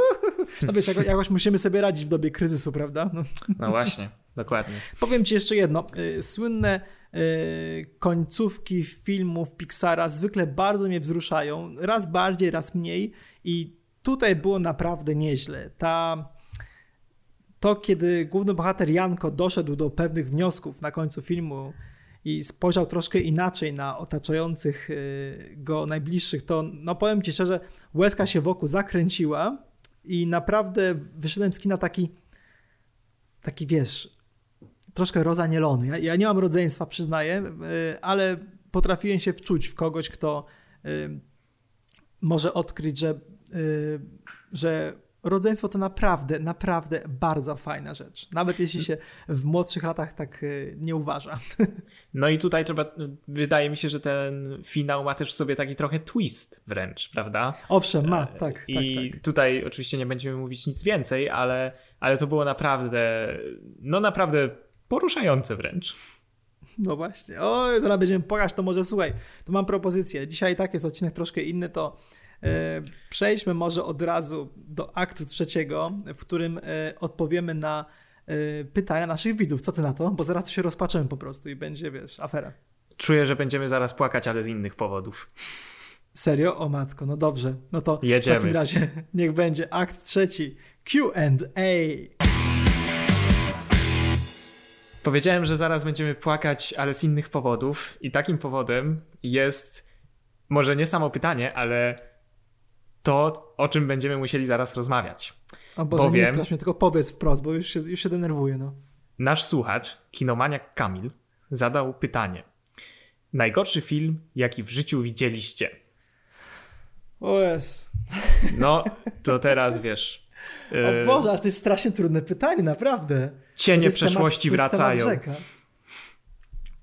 No wiesz, jakoś musimy sobie radzić w dobie kryzysu, prawda? No, no właśnie, dokładnie. Powiem ci jeszcze jedno. Y, słynne Y, końcówki filmów Pixara zwykle bardzo mnie wzruszają, raz bardziej, raz mniej i tutaj było naprawdę nieźle. Ta to, kiedy główny bohater Janko doszedł do pewnych wniosków na końcu filmu i spojrzał troszkę inaczej na otaczających y, go najbliższych, to no powiem ci szczerze, łezka się wokół zakręciła i naprawdę wyszedłem z kina taki taki wiesz, troszkę rozanielony. Ja, ja nie mam rodzeństwa, przyznaję, y, ale potrafiłem się wczuć w kogoś, kto y, może odkryć, że, że rodzeństwo to naprawdę, naprawdę bardzo fajna rzecz. Nawet jeśli się w młodszych latach tak nie uważa. No i tutaj trzeba, wydaje mi się, że ten finał ma też w sobie taki trochę twist wręcz, prawda? Owszem, ma, tak. tak I tak, tak. tutaj oczywiście nie będziemy mówić nic więcej, ale, ale to było naprawdę, no naprawdę poruszające wręcz. No właśnie. O, zaraz będziemy płakać, to może słuchaj, to mam propozycję. Dzisiaj tak jest odcinek troszkę inny, to e, przejdźmy może od razu do aktu trzeciego, w którym e, odpowiemy na e, pytania naszych widzów. Co ty na to? Bo zaraz się rozpaczymy po prostu i będzie, wiesz, afera. Czuję, że będziemy zaraz płakać, ale z innych powodów. Serio? O matko, no dobrze. No to Jedziemy. w takim razie niech będzie akt trzeci. Q&A. Powiedziałem, że zaraz będziemy płakać, ale z innych powodów. I takim powodem jest może nie samo pytanie, ale to, o czym będziemy musieli zaraz rozmawiać. O Boże, Bowiem, nie strasz mnie, tylko powiedz wprost, bo już się, już się denerwuję. No. Nasz słuchacz, kinomaniak Kamil, zadał pytanie. Najgorszy film, jaki w życiu widzieliście? O jest. No, to teraz wiesz. O Boże, ale to jest strasznie trudne pytanie, naprawdę. Cienie przeszłości temat, wracają.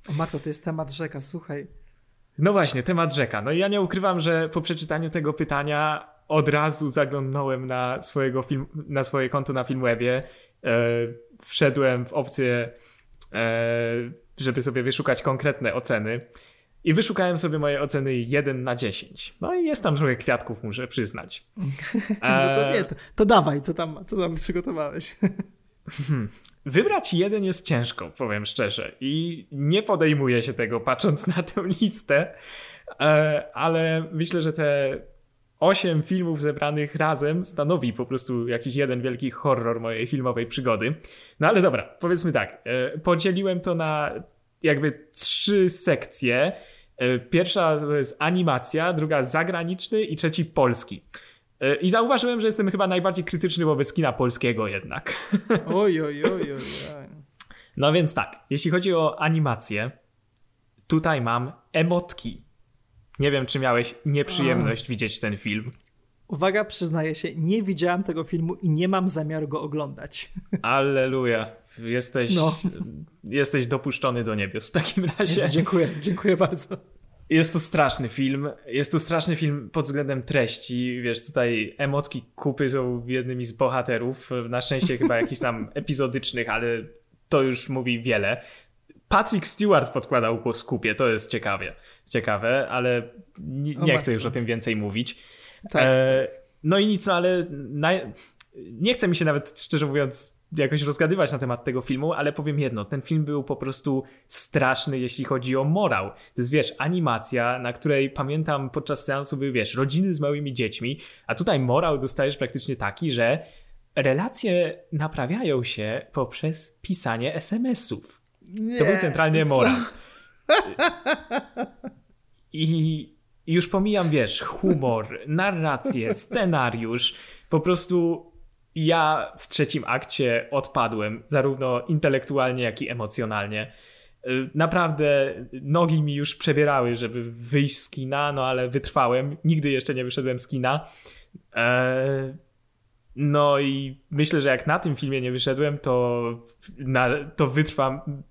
O matko, to jest temat rzeka, słuchaj. No właśnie, temat rzeka. No i ja nie ukrywam, że po przeczytaniu tego pytania od razu zaglądnąłem na, swojego film, na swoje konto na Filmwebie. E, wszedłem w opcję, e, żeby sobie wyszukać konkretne oceny. I wyszukałem sobie moje oceny 1 na 10. No i jest tam trochę kwiatków, muszę przyznać. no to nie, to, to dawaj, co tam, co tam przygotowałeś? Hmm. Wybrać jeden jest ciężko, powiem szczerze, i nie podejmuję się tego patrząc na tę listę, e, ale myślę, że te osiem filmów zebranych razem stanowi po prostu jakiś jeden wielki horror mojej filmowej przygody. No ale dobra, powiedzmy tak, e, podzieliłem to na jakby trzy sekcje. E, pierwsza to jest animacja, druga zagraniczny i trzeci polski. E, I zauważyłem, że jestem chyba najbardziej krytyczny wobec kina polskiego jednak. Oj, oj, oj, oj. No więc tak, jeśli chodzi o animację, tutaj mam emotki. Nie wiem, czy miałeś nieprzyjemność widzieć ten film. Uwaga, przyznaję się, nie widziałem tego filmu i nie mam zamiaru go oglądać. Alleluja. Jesteś, no. jesteś dopuszczony do niebios w takim razie. Jezu, dziękuję, dziękuję bardzo. Jest to straszny film. Jest to straszny film pod względem treści. Wiesz, tutaj emotki kupy są jednymi z bohaterów. Na szczęście chyba jakichś tam epizodycznych, ale to już mówi wiele. Patrick Stewart podkładał głos kupie, to jest ciekawie, ciekawe, ale nie, nie chcę już o tym więcej mówić. Tak, e, no i nic, no ale nie chce mi się nawet, szczerze mówiąc, jakoś rozgadywać na temat tego filmu, ale powiem jedno, ten film był po prostu straszny, jeśli chodzi o morał. To jest, wiesz, animacja, na której pamiętam podczas seansu były, wiesz, rodziny z małymi dziećmi, a tutaj morał dostajesz praktycznie taki, że relacje naprawiają się poprzez pisanie SMS-ów. Nie, to był centralnie morał. I już pomijam, wiesz, humor, narrację, scenariusz. Po prostu ja w trzecim akcie odpadłem, zarówno intelektualnie, jak i emocjonalnie. Y, naprawdę nogi mi już przebierały, żeby wyjść z kina, no ale wytrwałem. Nigdy jeszcze nie wyszedłem z kina. E, no i myślę, że jak na tym filmie nie wyszedłem, to, na, to wytrwam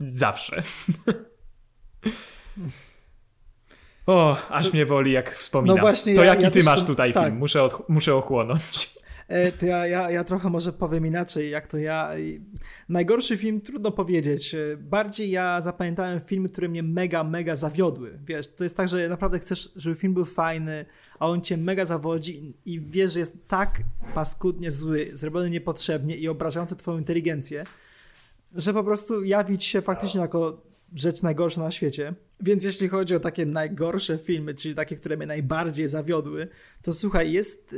zawsze. O, aż mnie boli, jak wspominam. No właśnie, to ja, jaki ja ty masz tutaj tak. film? Muszę, od, muszę ochłonąć. E, to ja, ja, ja trochę może powiem inaczej, jak to ja. Najgorszy film trudno powiedzieć. E, bardziej ja zapamiętałem filmy, które mnie mega, mega zawiodły. Wiesz, to jest tak, że naprawdę chcesz, żeby film był fajny, a on cię mega zawodzi i wiesz, że jest tak paskudnie zły, zrobiony niepotrzebnie i obrażający twoją inteligencję, że po prostu jawić się faktycznie jako rzecz najgorsza na świecie. Więc jeśli chodzi o takie najgorsze filmy, czyli takie, które mnie najbardziej zawiodły, to słuchaj, jest,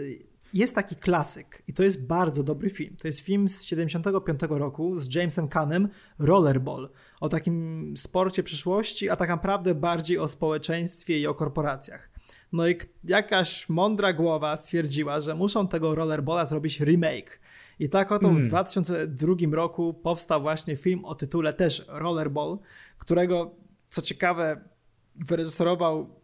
jest taki klasyk i to jest bardzo dobry film. To jest film z 75 roku z Jamesem Cunnem, Rollerball, o takim sporcie przyszłości, a tak naprawdę bardziej o społeczeństwie i o korporacjach. No i jakaś mądra głowa stwierdziła, że muszą tego rollerballa zrobić remake. I tak oto w 2002 hmm. roku powstał właśnie film o tytule też Rollerball, którego co ciekawe wyreżyserował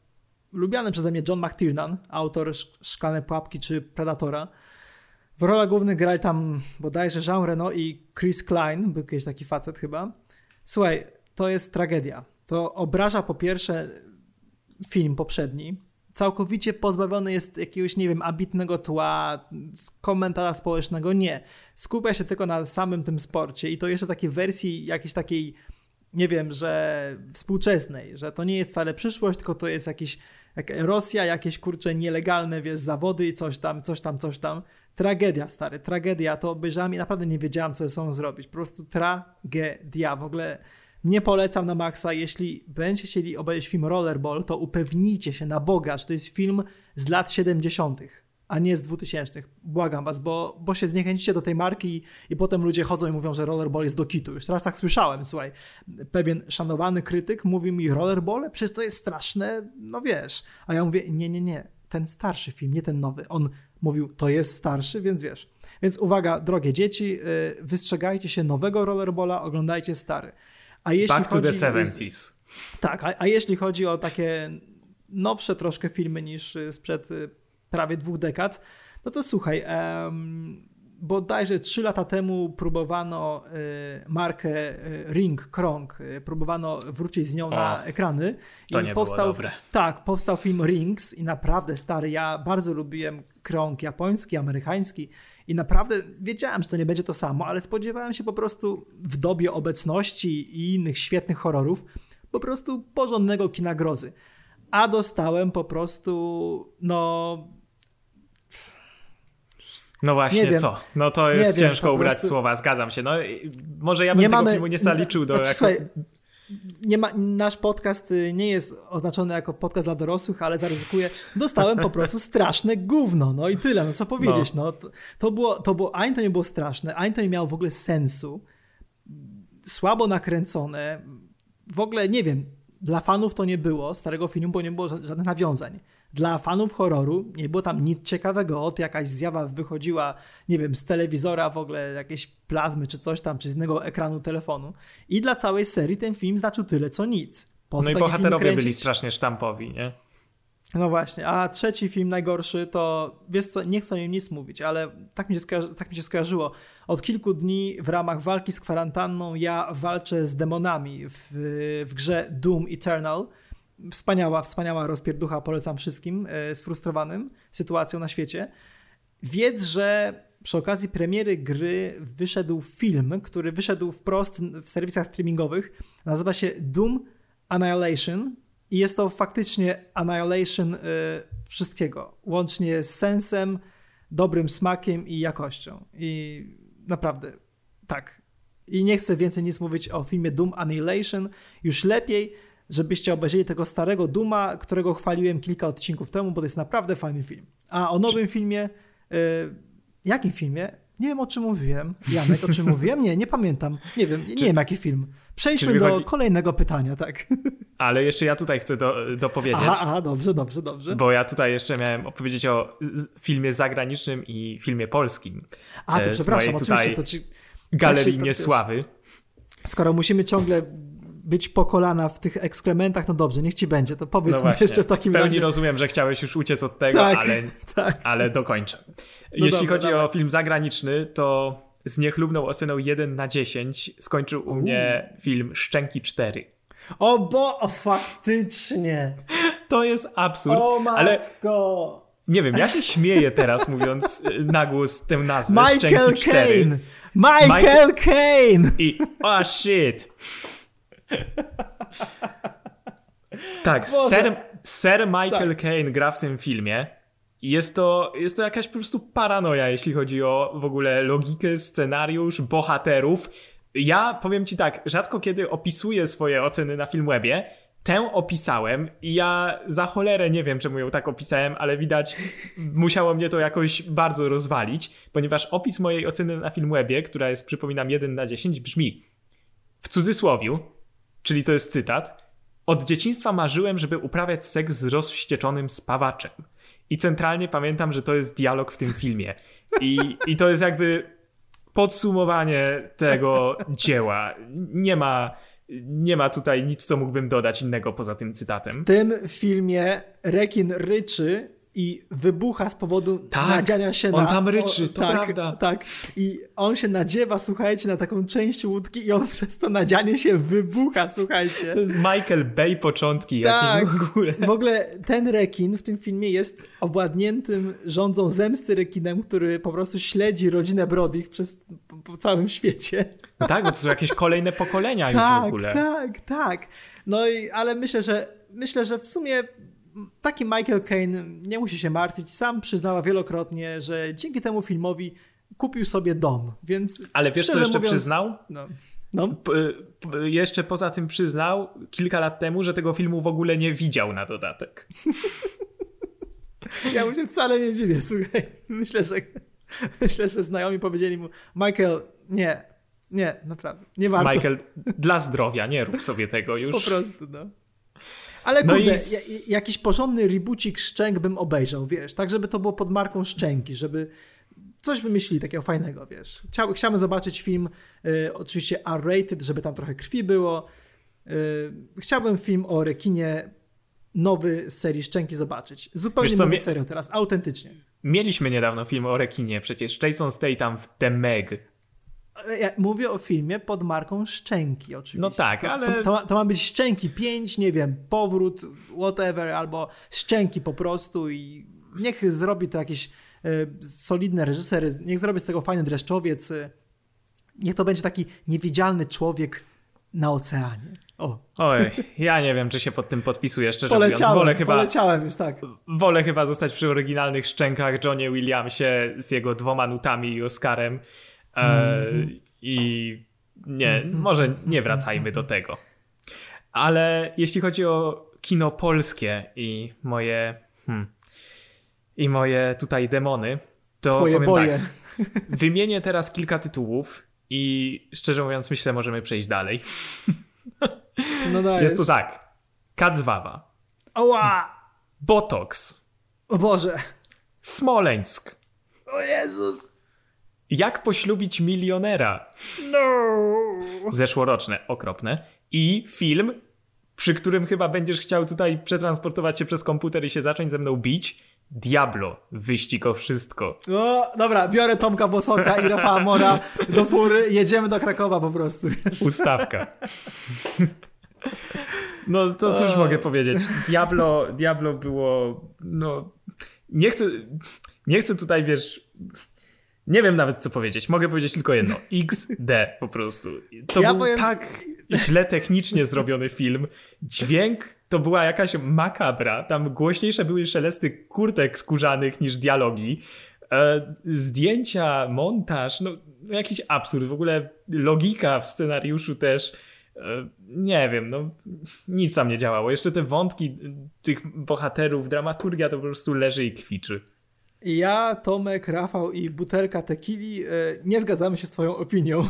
lubiany przeze mnie John McTiernan, autor Szklane Pułapki czy Predatora. W rolach głównych grali tam bodajże Jean Reno i Chris Klein, był kiedyś taki facet chyba. Słuchaj, to jest tragedia. To obraża po pierwsze film poprzedni, całkowicie pozbawiony jest jakiegoś, nie wiem, ambitnego tła, komentarza społecznego. Nie. Skupia się tylko na samym tym sporcie i to jeszcze takiej wersji jakiejś takiej, nie wiem, że współczesnej, że to nie jest wcale przyszłość, tylko to jest jakiś, jak Rosja, jakieś kurcze nielegalne, wiesz, zawody i coś tam, coś tam, coś tam. Tragedia, stary, tragedia. To obejrzałem i naprawdę nie wiedziałem, co sobą zrobić. Po prostu tragedia. W ogóle nie polecam na maksa. Jeśli będziecie chcieli obejrzeć film Rollerball, to upewnijcie się na Boga, że to jest film z lat 70., a nie z 2000. Błagam was, bo, bo się zniechęcicie do tej marki i, i potem ludzie chodzą i mówią, że Rollerball jest do kitu. Już teraz tak słyszałem, słuchaj. Pewien szanowany krytyk mówi mi Rollerball, przecież to jest straszne, no wiesz. A ja mówię, nie, nie, nie. Ten starszy film, nie ten nowy. On mówił, to jest starszy, więc wiesz. Więc uwaga, drogie dzieci, y, wystrzegajcie się nowego rollerballa, oglądajcie stary. A jeśli Back chodzi, to the 70s. Tak, a, a jeśli chodzi o takie nowsze troszkę filmy niż y, sprzed y, prawie dwóch dekad, no to słuchaj, um, bodajże trzy lata temu próbowano y, markę y, Ring Krong, y, próbowano wrócić z nią o, na ekrany. To i nie powstał, było dobre. Tak, powstał film Rings i naprawdę stary, ja bardzo lubiłem Krong japoński, amerykański i naprawdę wiedziałem, że to nie będzie to samo, ale spodziewałem się po prostu w dobie obecności i innych świetnych horrorów po prostu porządnego kina grozy. A dostałem po prostu, no. No właśnie, co? No to jest nie ciężko wiem, ubrać prostu... słowa, zgadzam się. No, może ja bym nie tego mamy... filmu nie zaliczył do. Znaczy, jako... Słuchaj, nie ma, nasz podcast y, nie jest oznaczony jako podcast dla dorosłych, ale zaryzykuję. Dostałem po prostu straszne gówno. No i tyle, no co powiedzieć. No. no to, to, było, to było, ani to nie było straszne, ani to nie miało w ogóle sensu. Słabo nakręcone. W ogóle nie wiem, dla fanów to nie było starego filmu, bo nie było żadnych nawiązań. Dla fanów horroru nie było tam nic ciekawego. Od jakaś zjawa wychodziła, nie wiem, z telewizora, w ogóle jakieś plazmy czy coś tam, czy z innego ekranu telefonu. I dla całej serii ten film znaczył tyle co nic. Po no i bohaterowie byli strasznie sztampowi, nie? No właśnie, a trzeci film najgorszy to, wiesz co, nie chcę o nim nic mówić, ale tak mi, się skojarzy, tak mi się skojarzyło. Od kilku dni w ramach walki z kwarantanną ja walczę z demonami w, w grze Doom Eternal. Wspaniała, wspaniała rozpierducha, polecam wszystkim e, sfrustrowanym sytuacją na świecie. Wiedz, że przy okazji premiery gry wyszedł film, który wyszedł wprost w serwisach streamingowych. Nazywa się Doom Annihilation i jest to faktycznie annihilation y, wszystkiego, łącznie z sensem, dobrym smakiem i jakością. I naprawdę, tak. I nie chcę więcej nic mówić o filmie Doom Annihilation. Już lepiej, żebyście obejrzeli tego starego Duma, którego chwaliłem kilka odcinków temu, bo to jest naprawdę fajny film. A o nowym filmie, y, jakim filmie? Nie wiem, o czym mówiłem. Janek, o czym mówiłem? Nie, nie pamiętam. Nie wiem, nie Czy... wiem, jaki film. Przejdźmy do wychodzi... kolejnego pytania, tak. Ale jeszcze ja tutaj chcę do, dopowiedzieć. Aha, aha, dobrze, dobrze, dobrze. Bo ja tutaj jeszcze miałem opowiedzieć o filmie zagranicznym i filmie polskim. A, to e, przepraszam, oczywiście. To ci... Galerii Niesławy. Skoro musimy ciągle być po kolana w tych ekskrementach, no dobrze, niech ci będzie, to powiedz no mi jeszcze w takim razie. W pełni rozumiem, że chciałeś już uciec od tego, tak, ale, tak. ale dokończę. No Jeśli dobra, chodzi dobra. o film zagraniczny, to z niechlubną oceną 1 na 10 skończył u mnie film Szczęki 4. O bo, o, faktycznie. To jest absurd. O matko. Ale nie wiem, ja się śmieję teraz mówiąc y, na głos tę nazwę Michael Szczęki 4. Kane. Michael Kane. I oh shit. tak, Sir, Sir Michael tak. Kane gra w tym filmie jest to, jest to jakaś po prostu paranoja, jeśli chodzi o w ogóle logikę, scenariusz, bohaterów. Ja powiem ci tak, rzadko kiedy opisuję swoje oceny na Filmwebie, tę opisałem i ja za cholerę nie wiem, czemu ją tak opisałem, ale widać, musiało mnie to jakoś bardzo rozwalić, ponieważ opis mojej oceny na Filmwebie, która jest, przypominam, 1 na 10, brzmi w cudzysłowiu, czyli to jest cytat, od dzieciństwa marzyłem, żeby uprawiać seks z rozwścieczonym spawaczem. I centralnie pamiętam, że to jest dialog w tym filmie. I, i to jest jakby podsumowanie tego dzieła. Nie ma, nie ma tutaj nic, co mógłbym dodać innego poza tym cytatem. W tym filmie rekin ryczy i wybucha z powodu tak, nadziania się on na... on tam ryczy, to tak, prawda. Tak, i on się nadziewa, słuchajcie, na taką część łódki i on przez to nadzianie się wybucha, słuchajcie. To jest Michael Bay początki, tak, w ogóle. W ogóle ten rekin w tym filmie jest owładniętym rządzą zemsty rekinem, który po prostu śledzi rodzinę Brodych przez po, po całym świecie. No tak, bo to są jakieś kolejne pokolenia tak, już w ogóle. Tak, tak, tak. No i, ale myślę, że myślę, że w sumie taki Michael Caine nie musi się martwić. Sam przyznała wielokrotnie, że dzięki temu filmowi kupił sobie dom, więc... Ale wiesz, co jeszcze mówiąc, przyznał? No. no. P jeszcze poza tym przyznał kilka lat temu, że tego filmu w ogóle nie widział na dodatek. ja mu się wcale nie dziwię, słuchaj. Myślę, że myślę, że znajomi powiedzieli mu Michael, nie, nie, naprawdę, nie warto. Michael, dla zdrowia, nie rób sobie tego już. Po prostu, no. Ale no kurde, i... jakiś porządny rebootik Szczęk bym obejrzał, wiesz, tak żeby to było pod marką Szczęki, żeby coś wymyślili takiego fajnego, wiesz. Chciał, chciałbym zobaczyć film, y, oczywiście R-rated, żeby tam trochę krwi było. Y, chciałbym film o rekinie nowy z serii Szczęki zobaczyć. Zupełnie nowy serio teraz, autentycznie. Mieliśmy niedawno film o rekinie, przecież Jason Statham w The Meg ja mówię o filmie pod marką Szczęki, oczywiście. No tak, ale. To, to, to, ma być Szczęki 5, nie wiem, powrót, whatever, albo Szczęki po prostu i niech zrobi to jakiś y, solidny reżyser, niech zrobi z tego fajny dreszczowiec. Y, niech to będzie taki niewidzialny człowiek na oceanie. O. Oj, ja nie wiem, czy się pod tym podpisuję, szczerze poleciałem. Wolę chyba, poleciałem już, tak. Wolę chyba zostać przy oryginalnych szczękach Johnie Williamsie z jego dwoma nutami i Oscarem mm-hmm. I nie, mhm. może nie wracajmy do tego. Ale jeśli chodzi o kino polskie i moje. Hmm, I moje tutaj demony, to Twoje powiem boje. tak. Wymienię teraz kilka tytułów i szczerze mówiąc, myślę, możemy przejść dalej. No dajesz. Jest to tak. Kacwawa. Oła! Botox. O Boże. Smoleńsk. O Jezus. Jak poślubić milionera? No! Zeszłoroczne, okropne. I film przy którym chyba będziesz chciał tutaj przetransportować się przez komputer i się zacząć ze mną bić. Diablo, wyścig o wszystko. No, dobra, biorę Tomka Bosoka i Rafała Mora do fury, jedziemy do Krakowa po prostu. Ustawka. No to cóż mogę powiedzieć. Diablo, Diablo było, no nie chcę, nie chcę tutaj, wiesz, nie wiem nawet co powiedzieć. Mogę powiedzieć tylko jedno. XD po prostu. To ja był powiem... tak źle technicznie zrobiony film. Dźwięk to była jakaś makabra. Tam głośniejsze były szelesty kurtek skórzanych niż dialogi. E, zdjęcia, montaż, no jakiś absurd. W ogóle logika w scenariuszu też. E, nie wiem, no nic tam nie działało. Jeszcze te wątki tych bohaterów, dramaturgia to po prostu leży i kwiczy. Ja, Tomek, Rafał i butelka tequili e, nie zgadzamy się z twoją opinią.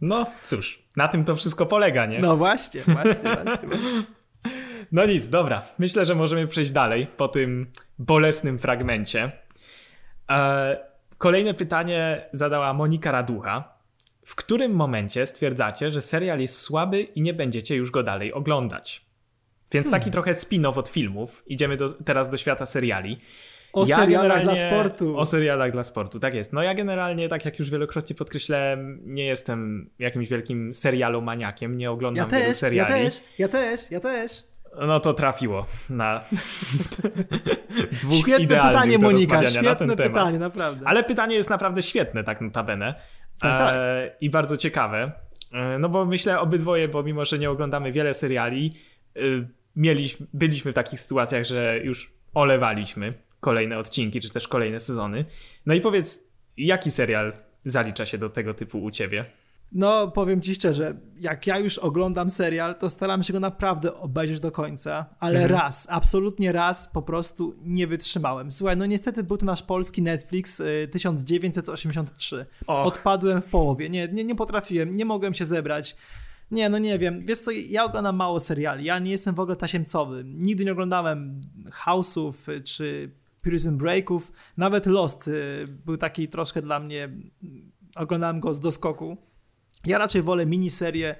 No cóż, na tym to wszystko polega, nie? No właśnie, właśnie, właśnie. właśnie. No nic, dobra. Myślę, że możemy przejść dalej po tym bolesnym fragmencie. E, kolejne pytanie zadała Monika Raducha. W którym momencie stwierdzacie, że serial jest słaby i nie będziecie już go dalej oglądać? Więc taki hmm. trochę spin-off od filmów. Idziemy do, teraz do świata seriali. O ja serialach dla sportu. O serialach dla sportu, tak jest. No ja generalnie, tak jak już wielokrotnie podkreślałem, nie jestem jakimś wielkim serialomaniakiem, nie oglądam ja wielu też, seriali. Ja też, ja też, ja też. No to trafiło na dwóch świetne pytanie, Monika, świetne na ten pytanie, temat. naprawdę. Ale pytanie jest naprawdę świetne, tak notabene. Tak, tak. E, I bardzo ciekawe. E, no bo myślę obydwoje, bo mimo, że nie oglądamy wiele seriali, e, mieliśmy, byliśmy w takich sytuacjach, że już olewaliśmy kolejne odcinki, czy też kolejne sezony. No i powiedz, jaki serial zalicza się do tego typu u ciebie? No, powiem ci szczerze, jak ja już oglądam serial, to staram się go naprawdę obejrzeć do końca, ale mhm. raz, absolutnie raz po prostu nie wytrzymałem. Słuchaj, no niestety był to nasz polski Netflix y, 1983. Och. Odpadłem w połowie, nie, nie, nie potrafiłem, nie mogłem się zebrać. Nie, no nie wiem. Wiesz co, ja oglądam mało seriali. Ja nie jestem w ogóle tasiemcowy. Nigdy nie oglądałem House'ów czy Prison Breaków. Nawet Lost y, był taki troszkę dla mnie... Oglądałem go z doskoku. Ja raczej wolę miniserie.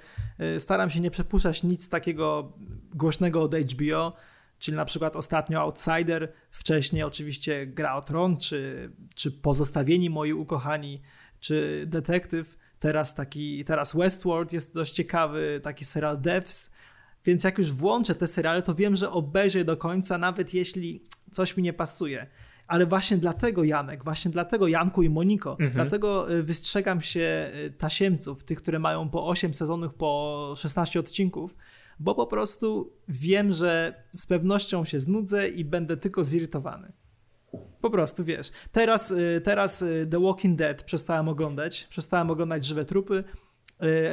Y, staram się nie przepuszczać nic takiego głośnego od HBO, czyli na przykład ostatnio Outsider, wcześniej oczywiście Gra o Tron, czy, czy Pozostawieni Moi Ukochani, czy Detektyw. Teraz taki, teraz Westworld jest dość ciekawy, taki serial Devs, więc jak już włączę te seriale, to wiem, że obejrzę do końca, nawet jeśli coś mi nie pasuje. Ale właśnie dlatego, Janek, właśnie dlatego, Janku i Moniko, mhm. dlatego y, wystrzegam się y, tasiemców, tych, które mają po 8 sezonów, po 16 odcinków, bo po prostu wiem, że z pewnością się znudzę i będę tylko zirytowany. Po prostu, wiesz. Teraz, y, teraz The Walking Dead przestałem oglądać, przestałem oglądać żywe trupy,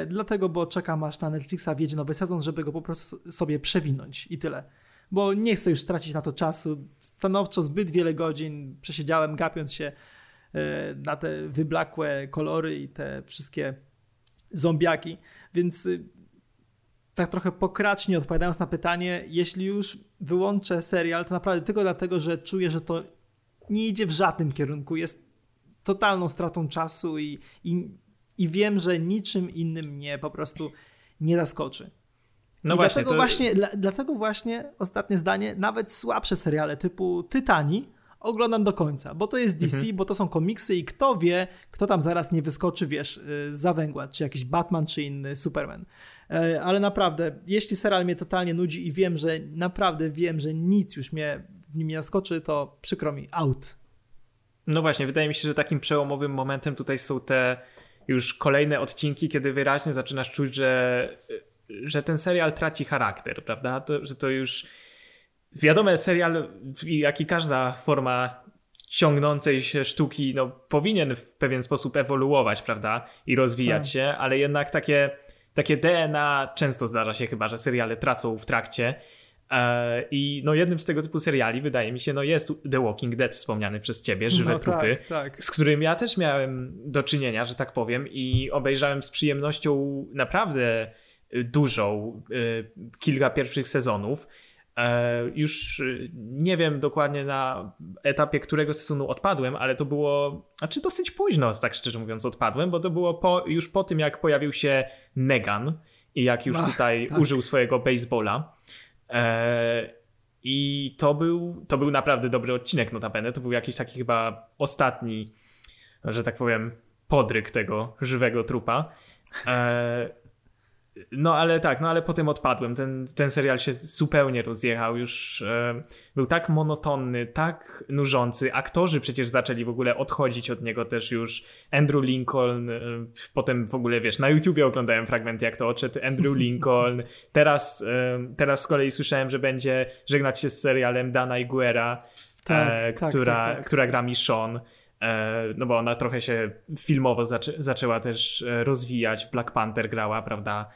dlatego, bo czekam aż na Netflixa wjedzie nowy sezon, żeby go po prostu sobie przewinąć i tyle bo nie chcę już stracić na to czasu. Stanowczo zbyt wiele godzin przesiedziałem gapiąc się na te wyblakłe kolory i te wszystkie zombiaki, więc y, tak trochę pokracznie odpowiadając na pytanie, jeśli już wyłączę serial, to naprawdę tylko dlatego, że czuję, że to nie idzie w żadnym kierunku, jest totalną stratą czasu i, i, i wiem, że niczym innym mnie po prostu nie zaskoczy. No I właśnie, dlatego, to... właśnie, dla, dlatego właśnie ostatnie zdanie, nawet słabsze seriale typu Tytani oglądam do końca, bo to jest DC, mhm. bo to są komiksy i kto wie, kto tam zaraz nie wyskoczy, wiesz, y, za węgła, czy jakiś Batman, czy inny Superman. E, ale naprawdę, jeśli serial mnie totalnie nudzi i wiem, że naprawdę wiem, że nic już mnie w nim nie zaskoczy, to przykro mi, out. No właśnie, wydaje mi się, że takim przełomowym momentem tutaj są te już kolejne odcinki, kiedy wyraźnie zaczynasz czuć, że że ten serial traci charakter, prawda? To, że to już wiadomo, serial, jak i każda forma ciągnącej się sztuki, no, powinien w pewien sposób ewoluować, prawda? I rozwijać tak. się, ale jednak takie, takie DNA często zdarza się chyba, że seriale tracą w trakcie. E, I no jednym z tego typu seriali, wydaje mi się, no jest The Walking Dead wspomniany przez ciebie, Żywe no, Trupy, tak, tak. z którym ja też miałem do czynienia, że tak powiem i obejrzałem z przyjemnością naprawdę dużą, y, kilka pierwszych sezonów. E, już nie wiem dokładnie na etapie którego sezonu odpadłem, ale to było, znaczy dosyć późno, tak szczerze mówiąc, odpadłem, bo to było po, już po tym, jak pojawił się Negan i jak już Ach, tutaj tak. użył swojego baseballa. E, I to był, to był naprawdę dobry odcinek, notabene. To był jakiś taki chyba ostatni, że tak powiem, podryk tego żywego trupa. No ale tak, no ale potem odpadłem. Ten, ten serial się zupełnie rozjechał. Już e, był tak monotonny, tak nużący. Aktorzy przecież zaczęli w ogóle odchodzić od niego też już. Andrew Lincoln, e, potem w ogóle wiesz, na YouTubie oglądałem fragmenty, jak to odszedł Andrew Lincoln. Teraz, e, teraz z kolei słyszałem, że będzie żegnać się z serialem Dana Iguera, tak, e, tak, która, tak, tak, która gra mi Sean e, no bo ona trochę się filmowo zaczę zaczęła też e, rozwijać, w Black Panther grała, prawda?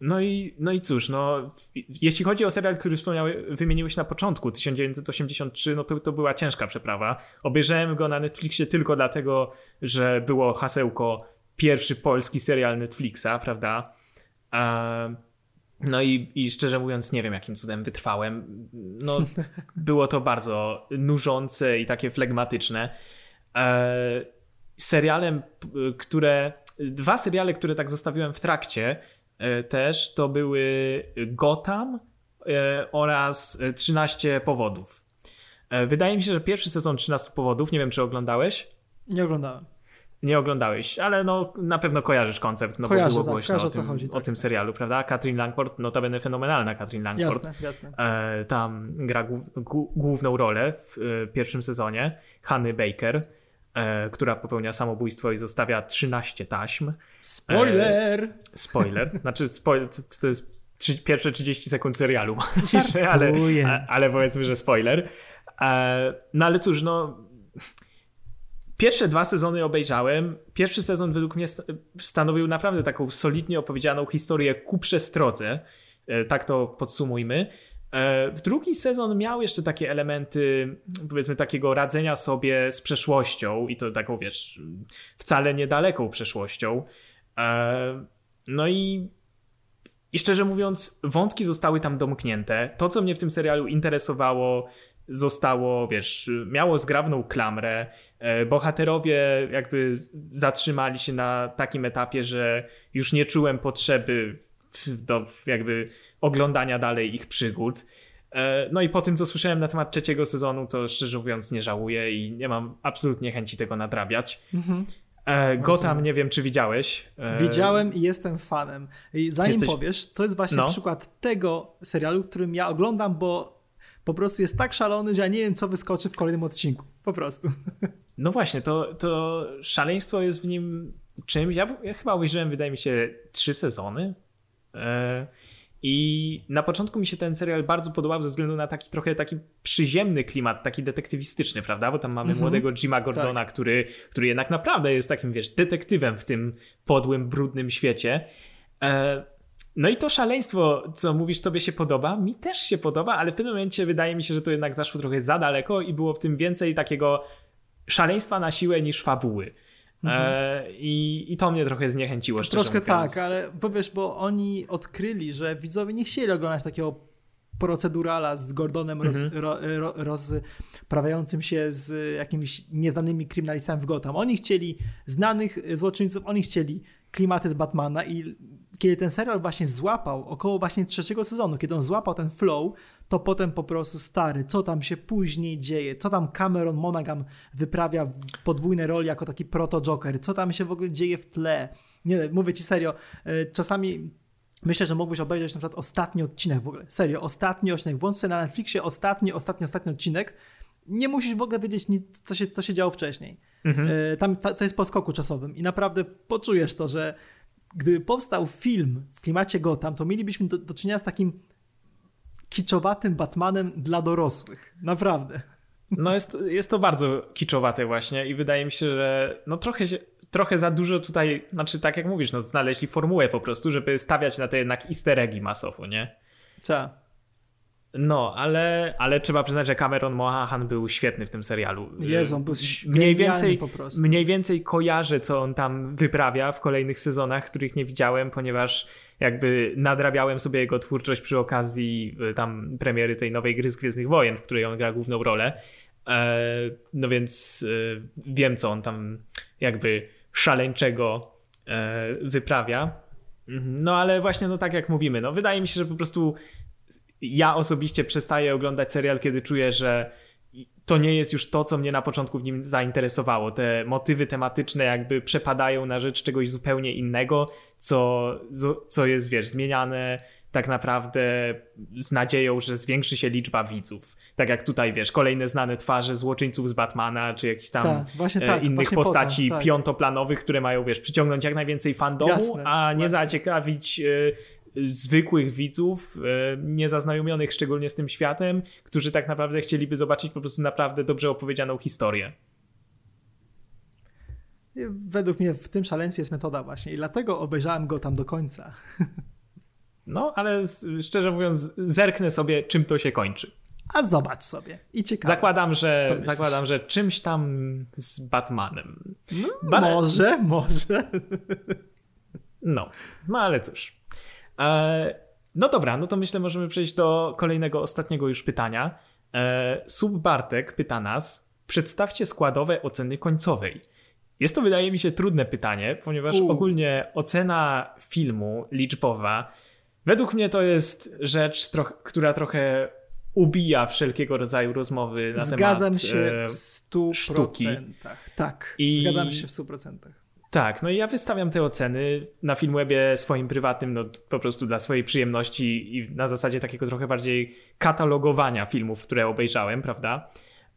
No i, no i cóż, no, jeśli chodzi o serial, który wspomniałeś, wymieniłeś na początku, 1983, no to, to była ciężka przeprawa. Obejrzałem go na Netflixie tylko dlatego, że było hasełko pierwszy polski serial Netflixa, prawda? No i, i szczerze mówiąc, nie wiem jakim cudem wytrwałem. No, było to bardzo nużące i takie flegmatyczne. E, serialem, które Dwa seriale, które tak zostawiłem w trakcie e, też, to były Gotham e, oraz 13 powodów. E, wydaje mi się, że pierwszy sezon 13 powodów, nie wiem czy oglądałeś? Nie oglądałem. Nie oglądałeś, ale no na pewno kojarzysz koncept, no Kojarzę, bo było tak, głośno o, tym, chodzi, o tak, tym tak. serialu, prawda? Katrin Langford, notabene fenomenalna Katrin Langford. Jasne, jasne. E, tam gra główną rolę w e, pierwszym sezonie, Hanny Baker e, która popełnia samobójstwo i zostawia 13 taśm. Spoiler! E, spoiler. Znaczy, spoiler, to jest trzy, pierwsze 30 sekund serialu, ale, ale powiedzmy, że spoiler. E, no ale cóż, no. Pierwsze dwa sezony obejrzałem. Pierwszy sezon według mnie stanowił naprawdę taką solidnie opowiedzianą historię ku przestrodze. E, tak to podsumujmy. E, w drugi sezon miał jeszcze takie elementy, powiedzmy, takiego radzenia sobie z przeszłością i to taką, wiesz, wcale niedaleką przeszłością. E, no i, i szczerze mówiąc, wątki zostały tam domknięte. To, co mnie w tym serialu interesowało, zostało, wiesz, miało zgrabną klamrę. E, bohaterowie jakby zatrzymali się na takim etapie, że już nie czułem potrzeby do jakby oglądania dalej ich przygód. E, no i po tym, co słyszałem na temat trzeciego sezonu, to szczerze mówiąc nie żałuję i nie mam absolutnie chęci tego nadrabiać. Mhm. E, Gotham, nie wiem, czy widziałeś. Widziałem i jestem fanem. I zanim Jesteś... powiesz, to jest właśnie no. przykład tego serialu, którym ja oglądam, bo po prostu jest tak szalony, że ja nie wiem, co wyskoczy w kolejnym odcinku. Po prostu. No właśnie, to, to szaleństwo jest w nim czymś. Ja, ja chyba obejrzałem, wydaje mi się, trzy sezony. E, I na początku mi się ten serial bardzo podobał ze względu na taki trochę taki przyziemny klimat, taki detektywistyczny, prawda? Bo tam mamy mhm. młodego Jima Gordona, tak. który, który jednak naprawdę jest takim, wiesz, detektywem w tym podłym, brudnym świecie. E, no i to szaleństwo, co mówisz, tobie się podoba, mi też się podoba, ale w tym momencie wydaje mi się, że to jednak zaszło trochę za daleko i było w tym więcej takiego szaleństwa na siłę niż fabuły. Mhm. E, i, I to mnie trochę zniechęciło. Troszkę mówiąc. tak, ale powiesz, bo oni odkryli, że widzowie nie chcieli oglądać takiego procedurala z Gordonem mhm. ro, rozprawiającym się z jakimiś nieznanymi kryminalistami w Gotham. Oni chcieli znanych złoczyńców, oni chcieli klimaty z Batmana i kiedy ten serial właśnie złapał, około właśnie trzeciego sezonu, kiedy on złapał ten flow, to potem po prostu stary, co tam się później dzieje, co tam Cameron Monaghan wyprawia w podwójne roli jako taki proto-Joker, co tam się w ogóle dzieje w tle. Nie, mówię ci serio, e, czasami myślę, że mógłbyś obejrzeć na przykład ostatni odcinek w ogóle, serio, ostatni odcinek, włącz sobie na Netflixie ostatni, ostatni, ostatni odcinek, nie musisz w ogóle wiedzieć, nic, co, się, co się działo wcześniej. Mhm. E, tam to jest po skoku czasowym i naprawdę poczujesz to, że gdyby powstał film w klimacie Gotham, to mielibyśmy do, do czynienia z takim kiczowatym Batmanem dla dorosłych. Naprawdę. No jest, jest to bardzo kiczowate właśnie i wydaje mi się, że no trochę, trochę za dużo tutaj, znaczy tak jak mówisz, no znaleźli formułę po prostu, żeby stawiać na te jednak easter eggi masowo, nie? Tak. No, ale, ale trzeba przyznać, że Cameron Monahan był świetny w tym serialu. Jezu, on był mniej więcej, po prostu. Mniej więcej kojarzę, co on tam wyprawia w kolejnych sezonach, których nie widziałem, ponieważ jakby nadrabiałem sobie jego twórczość przy okazji y, tam premiery tej nowej gry z Gwiezdnych Wojen, w której on gra główną rolę. E, no więc y, wiem, co on tam jakby szaleńczego e, wyprawia. Mhm. No ale właśnie, no tak jak mówimy, no wydaje mi się, że po prostu ja osobiście przestaję oglądać serial, kiedy czuję, że to nie jest już to, co mnie na początku w nim zainteresowało. Te motywy tematyczne jakby przepadają na rzecz czegoś zupełnie innego, co, co jest, wiesz, zmieniane tak naprawdę z nadzieją, że zwiększy się liczba widzów. Tak jak tutaj, wiesz, kolejne znane twarze złoczyńców z Batmana, czy jakichś tam tak, właśnie tak, innych postaci tak. piątoplanowych, które mają, wiesz, przyciągnąć jak najwięcej fandomu, Jasne, a nie właśnie. zaciekawić y, zwykłych widzów, e, niezaznajomionych szczególnie z tym światem, którzy tak naprawdę chcieliby zobaczyć po prostu naprawdę dobrze opowiedzianą historię. Według mnie w tym szaleństwie jest metoda właśnie i dlatego obejrzałem go tam do końca. No, ale szczerze mówiąc, zerknę sobie, czym to się kończy. A zobacz sobie. I ciekawe. Zakładam, że, zakładam, że czymś tam z Batmanem. No, może, może. No, no ale cóż. E, no dobra, no to myślę, możemy przejść do kolejnego, ostatniego już pytania. E, Sub Bartek pyta nas, przedstawcie składowe oceny końcowej. Jest to, wydaje mi się, trudne pytanie, ponieważ U. ogólnie ocena filmu liczbowa, według mnie to jest rzecz, która trochę ubija wszelkiego rodzaju rozmowy na Zgadzam temat się w 100%. Sztuki. Tak, I... zgadzam się w 100%. Tak, no i ja wystawiam te oceny na Filmwebie swoim prywatnym, no po prostu dla swojej przyjemności i na zasadzie takiego trochę bardziej katalogowania filmów, które obejrzałem, prawda?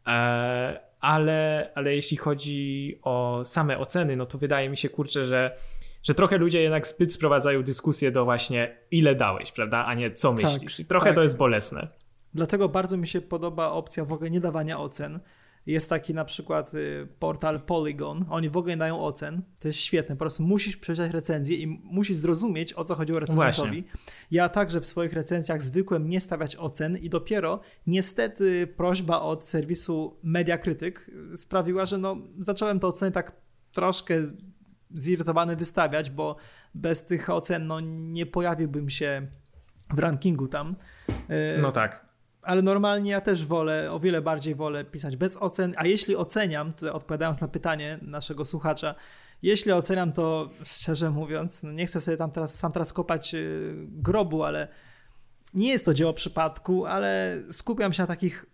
E, ale, ale jeśli chodzi o same oceny, no to wydaje mi się, kurczę, że, że trochę ludzie jednak zbyt sprowadzają dyskusję do właśnie ile dałeś, prawda, a nie co tak, myślisz. I trochę tak. to jest bolesne. Dlatego bardzo mi się podoba opcja w ogóle nie dawania ocen, jest taki na przykład y, portal Polygon. Oni w ogóle dają ocen. To jest świetne. Po prostu musisz przeczytać recenzję i musisz zrozumieć, o co chodziło recenzentowi. Ja także w swoich recenzjach zwykłem nie stawiać ocen i dopiero niestety prośba od serwisu Mediakrytyk sprawiła, że no, zacząłem te oceny tak troszkę zirytowany wystawiać, bo bez tych ocen no, nie pojawiłbym się w rankingu tam. Y, no tak ale normalnie ja też wolę, o wiele bardziej wolę pisać bez ocen, a jeśli oceniam, to odpowiadając na pytanie naszego słuchacza, jeśli oceniam to szczerze mówiąc, no nie chcę sobie tam teraz sam teraz kopać y, grobu, ale nie jest to dzieło przypadku, ale skupiam się na takich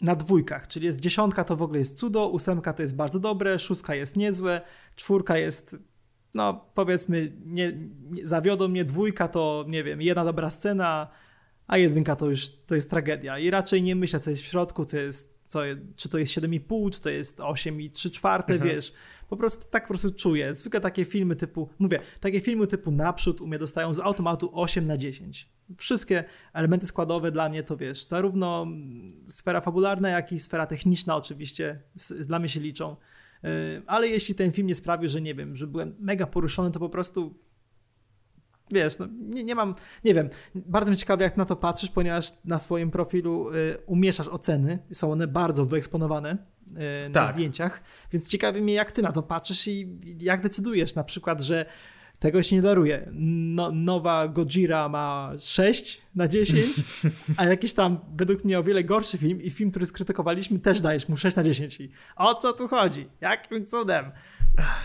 na dwójkach, czyli jest dziesiątka to w ogóle jest cudo, ósemka to jest bardzo dobre, szóstka jest niezłe, czwórka jest no powiedzmy nie, nie zawiodą mnie, dwójka to nie wiem, jedna dobra scena, a jedynka to już to jest tragedia. I raczej nie myślę, co jest w środku, co jest, co, czy to jest 7,5, czy to jest 8 i 3 czwarte, mhm. wiesz. Po prostu tak po prostu czuję. Zwykle takie filmy typu, mówię, takie filmy typu naprzód u mnie dostają z automatu 8 na 10. Wszystkie elementy składowe dla mnie to wiesz, zarówno sfera fabularna, jak i sfera techniczna oczywiście dla mnie się liczą. Y, ale jeśli ten film nie sprawił, że nie wiem, że byłem mega poruszony, to po prostu wiesz, no, nie, nie mam, nie wiem, bardzo mnie ciekawe jak na to patrzysz, ponieważ na swoim profilu y, umieszasz oceny, są one bardzo wyeksponowane y, na tak. zdjęciach, więc ciekawi mnie jak ty na to patrzysz i jak decydujesz na przykład, że tego się nie daruje. No, nowa Gojira ma 6 na 10, a jakiś tam według mnie o wiele gorszy film i film, który skrytykowaliśmy też dajesz mu 6 na 10. I o co tu chodzi? Jakim cudem?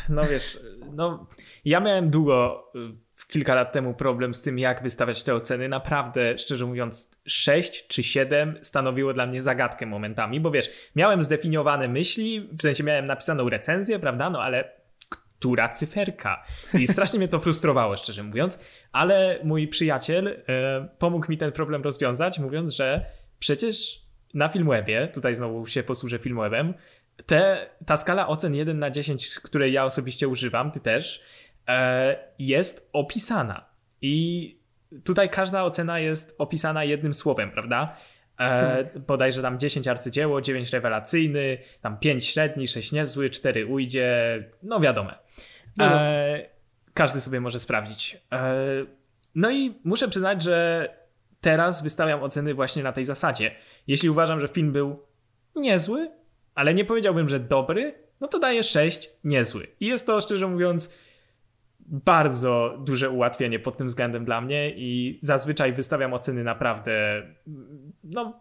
No wiesz, no ja miałem długo y, kilka lat temu problem z tym, jak wystawiać te oceny. Naprawdę, szczerze mówiąc, 6 czy 7 stanowiło dla mnie zagadkę momentami, bo wiesz, miałem zdefiniowane myśli, w sensie miałem napisaną recenzję, prawda, no ale która cyferka? I strasznie mnie to frustrowało, szczerze mówiąc, ale mój przyjaciel e, pomógł mi ten problem rozwiązać, mówiąc, że przecież na Filmwebie, tutaj znowu się posłużę Filmwebem, te, ta skala ocen 1 na 10, której ja osobiście używam, ty też, jest opisana. I tutaj każda ocena jest opisana jednym słowem, prawda? E, tak. Bodajże tam 10 arcydzieło, 9 rewelacyjny, tam 5 średni, 6 niezły, 4 ujdzie, no wiadomo. E, każdy sobie może sprawdzić. E, no i muszę przyznać, że teraz wystawiam oceny właśnie na tej zasadzie. Jeśli uważam, że film był niezły, ale nie powiedziałbym, że dobry, no to daję 6 niezły. I jest to szczerze mówiąc bardzo duże ułatwienie pod tym względem dla mnie i zazwyczaj wystawiam oceny naprawdę no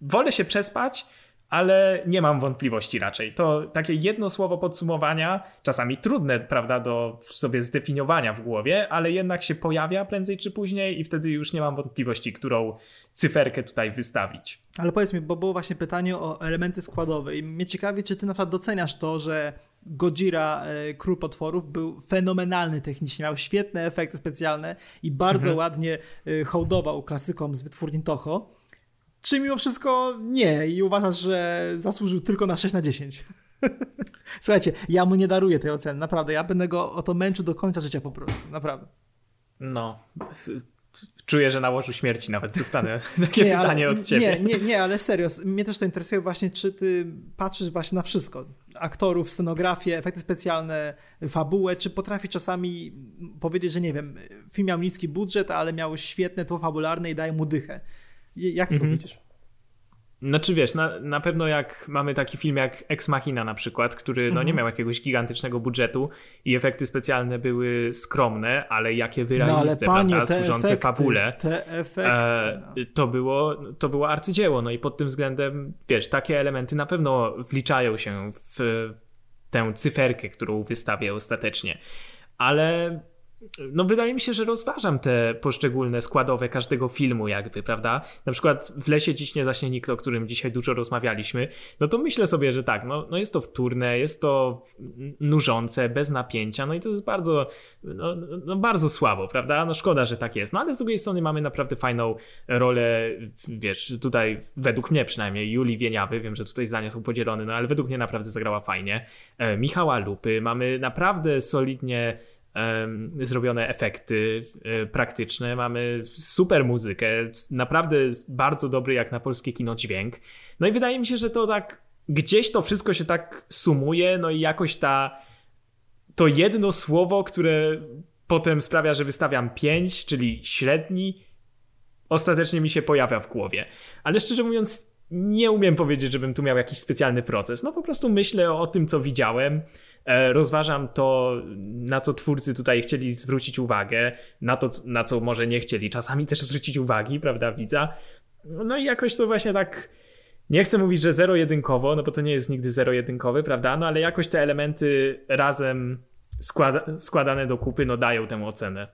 wolę się przespać ale nie mam wątpliwości raczej. To takie jedno słowo podsumowania, czasami trudne, prawda, do sobie zdefiniowania w głowie, ale jednak się pojawia prędzej czy później i wtedy już nie mam wątpliwości, którą cyferkę tutaj wystawić. Ale powiedz mi, bo było właśnie pytanie o elementy składowe i mnie ciekawi, czy ty na przykład doceniasz to, że Godzilla, e, Król Potworów był fenomenalny technicznie, miał świetne efekty specjalne i bardzo mhm. ładnie e, hołdował klasykom z wytwórni Toho czy mimo wszystko nie i uważasz, że zasłużył tylko na 6 na 10? Słuchajcie, ja mu nie daruję tej oceny, naprawdę. Ja będę go o to męczył do końca życia po prostu, naprawdę. No, czuję, że na łożu śmierci nawet dostanę takie nie, pytanie ale, od ciebie. Nie, nie, nie, ale serio, mnie też to interesuje właśnie, czy ty patrzysz właśnie na wszystko. Aktorów, scenografię, efekty specjalne, fabułę, czy potrafi czasami powiedzieć, że nie wiem, film miał niski budżet, ale miał świetne tło fabularne i daje mu dychę. Jak ty mhm. to widzisz? Znaczy wiesz, na, na pewno jak mamy taki film jak Ex Machina na przykład, który no, nie mhm. miał jakiegoś gigantycznego budżetu i efekty specjalne były skromne, ale jakie wyraziste, no, ale panie, prawda, służące efekty, fabule. Te efekty. E, no. to, było, to było arcydzieło, no i pod tym względem, wiesz, takie elementy na pewno wliczają się w tę cyferkę, którą wystawię ostatecznie. Ale no wydaje mi się, że rozważam te poszczególne składowe każdego filmu jakby, prawda? Na przykład w Lesie Ciśnie zaśnie nikt, o którym dzisiaj dużo rozmawialiśmy, no to myślę sobie, że tak, no, no jest to wtórne, jest to nużące, bez napięcia, no i to jest bardzo, no, no bardzo słabo, prawda? No szkoda, że tak jest, no ale z drugiej strony mamy naprawdę fajną rolę, wiesz, tutaj według mnie przynajmniej, Julii Wieniawy, wiem, że tutaj zdania są podzielone, no ale według mnie naprawdę zagrała fajnie, e, Michała Lupy, mamy naprawdę solidnie zrobione efekty e, praktyczne, mamy super muzykę, naprawdę bardzo dobry jak na polskie kino dźwięk. No i wydaje mi się, że to tak gdzieś to wszystko się tak sumuje, no i jakoś ta to jedno słowo, które potem sprawia, że wystawiam 5, czyli średni, ostatecznie mi się pojawia w głowie. Ale szczerze mówiąc, nie umiem powiedzieć, żebym tu miał jakiś specjalny proces. No po prostu myślę o tym, co widziałem E, rozważam to, na co twórcy tutaj chcieli zwrócić uwagę, na to, na co może nie chcieli czasami też zwrócić uwagi, prawda, widza. No i jakoś to właśnie tak. Nie chcę mówić, że zero-jedynkowo, no bo to nie jest nigdy zero-jedynkowy, prawda? No ale jakoś te elementy razem składa składane do kupy, no dają tę ocenę.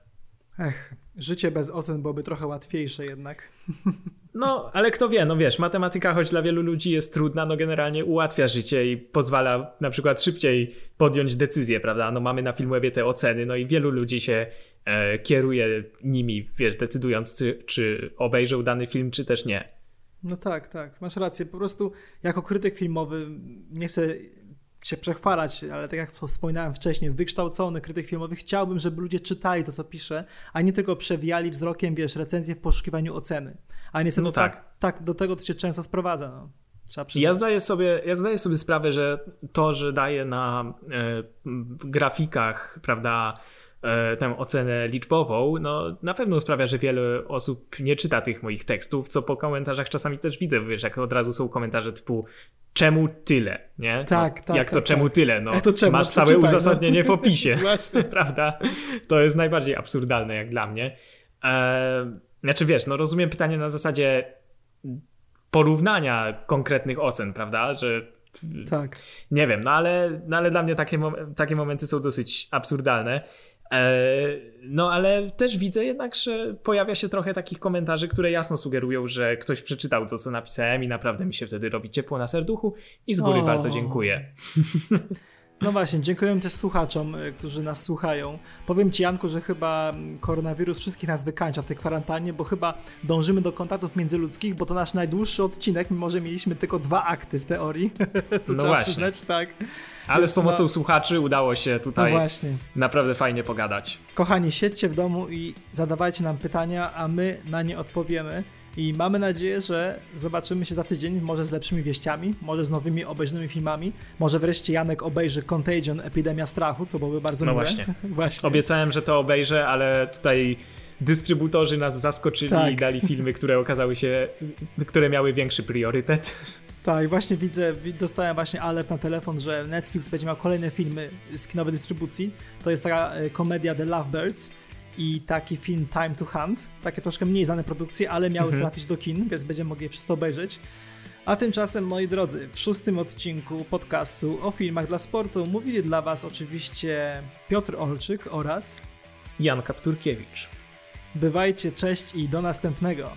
Ech, życie bez ocen byłoby trochę łatwiejsze jednak. No, ale kto wie, no wiesz, matematyka, choć dla wielu ludzi jest trudna, no generalnie ułatwia życie i pozwala na przykład szybciej podjąć decyzję, prawda? No mamy na Filmwebie te oceny, no i wielu ludzi się e, kieruje nimi, wiesz, decydując, czy, czy obejrzą dany film, czy też nie. No tak, tak, masz rację. Po prostu jako krytyk filmowy nie chcę się przechwalać, ale tak jak wspominałem wcześniej, wykształcony krytyk filmowy, chciałbym, żeby ludzie czytali to, co piszę, a nie tylko przewijali wzrokiem, wiesz, recenzję w poszukiwaniu oceny. A niestety no tak. tak, tak do tego to się często sprowadza. No. Ja zdaję, sobie, ja zdaję sobie sprawę, że to, że daję na e, grafikach, prawda, E, tę ocenę liczbową, no na pewno sprawia, że wiele osób nie czyta tych moich tekstów, co po komentarzach czasami też widzę, wiesz, jak od razu są komentarze typu czemu tyle, nie? Tak, no, tak. Jak tak, to czemu tak. tyle? No, to czemu? masz całe no. uzasadnienie no. w opisie, prawda? To jest najbardziej absurdalne jak dla mnie. E, znaczy wiesz, no rozumiem pytanie na zasadzie porównania konkretnych ocen, prawda? Że tak. Nie wiem, no ale, no ale dla mnie takie, takie momenty są dosyć absurdalne. E, no, ale też widzę jednak, że pojawia się trochę takich komentarzy, które jasno sugerują, że ktoś przeczytał to, co napisałem i naprawdę mi się wtedy robi ciepło na serduchu i z góry o. bardzo dziękuję. No właśnie, dziękuję też słuchaczom, e, którzy nas słuchają. Powiem Ci, Janku, że chyba koronawirus wszystkich nas wykańcza w tej kwarantannie, bo chyba dążymy do kontaktów międzyludzkich, bo to nasz najdłuższy odcinek, mimo że mieliśmy tylko dwa akty w teorii. to no właśnie. przyznać, tak. Ale z pomocą no... słuchaczy udało się tutaj no naprawdę fajnie pogadać. Kochani, siedźcie w domu i zadawajcie nam pytania, a my na nie odpowiemy. I mamy nadzieję, że zobaczymy się za tydzień, może z lepszymi wieściami, może z nowymi obejrzanymi filmami. Może wreszcie Janek obejrzy Contagion, Epidemia Strachu, co byłoby bardzo no miłe. Właśnie. właśnie. Obiecałem, że to obejrzę, ale tutaj dystrybutorzy nas zaskoczyli Tak. i dali filmy, które okazały się, które miały większy priorytet. Tak, właśnie widzę, wi- dostałem właśnie alert na telefon, że Netflix będzie miał kolejne filmy z kinowej dystrybucji. To jest taka e, komedia The Lovebirds i taki film Time to Hunt. Takie troszkę mniej znane produkcje, ale miały Mhm. trafić do kin, więc będziemy mogli je wszyscy obejrzeć. A tymczasem, moi drodzy, w szóstym odcinku podcastu o filmach dla sportu mówili dla Was oczywiście Piotr Olczyk oraz Jan Kapturkiewicz. bywajcie, cześć i do następnego.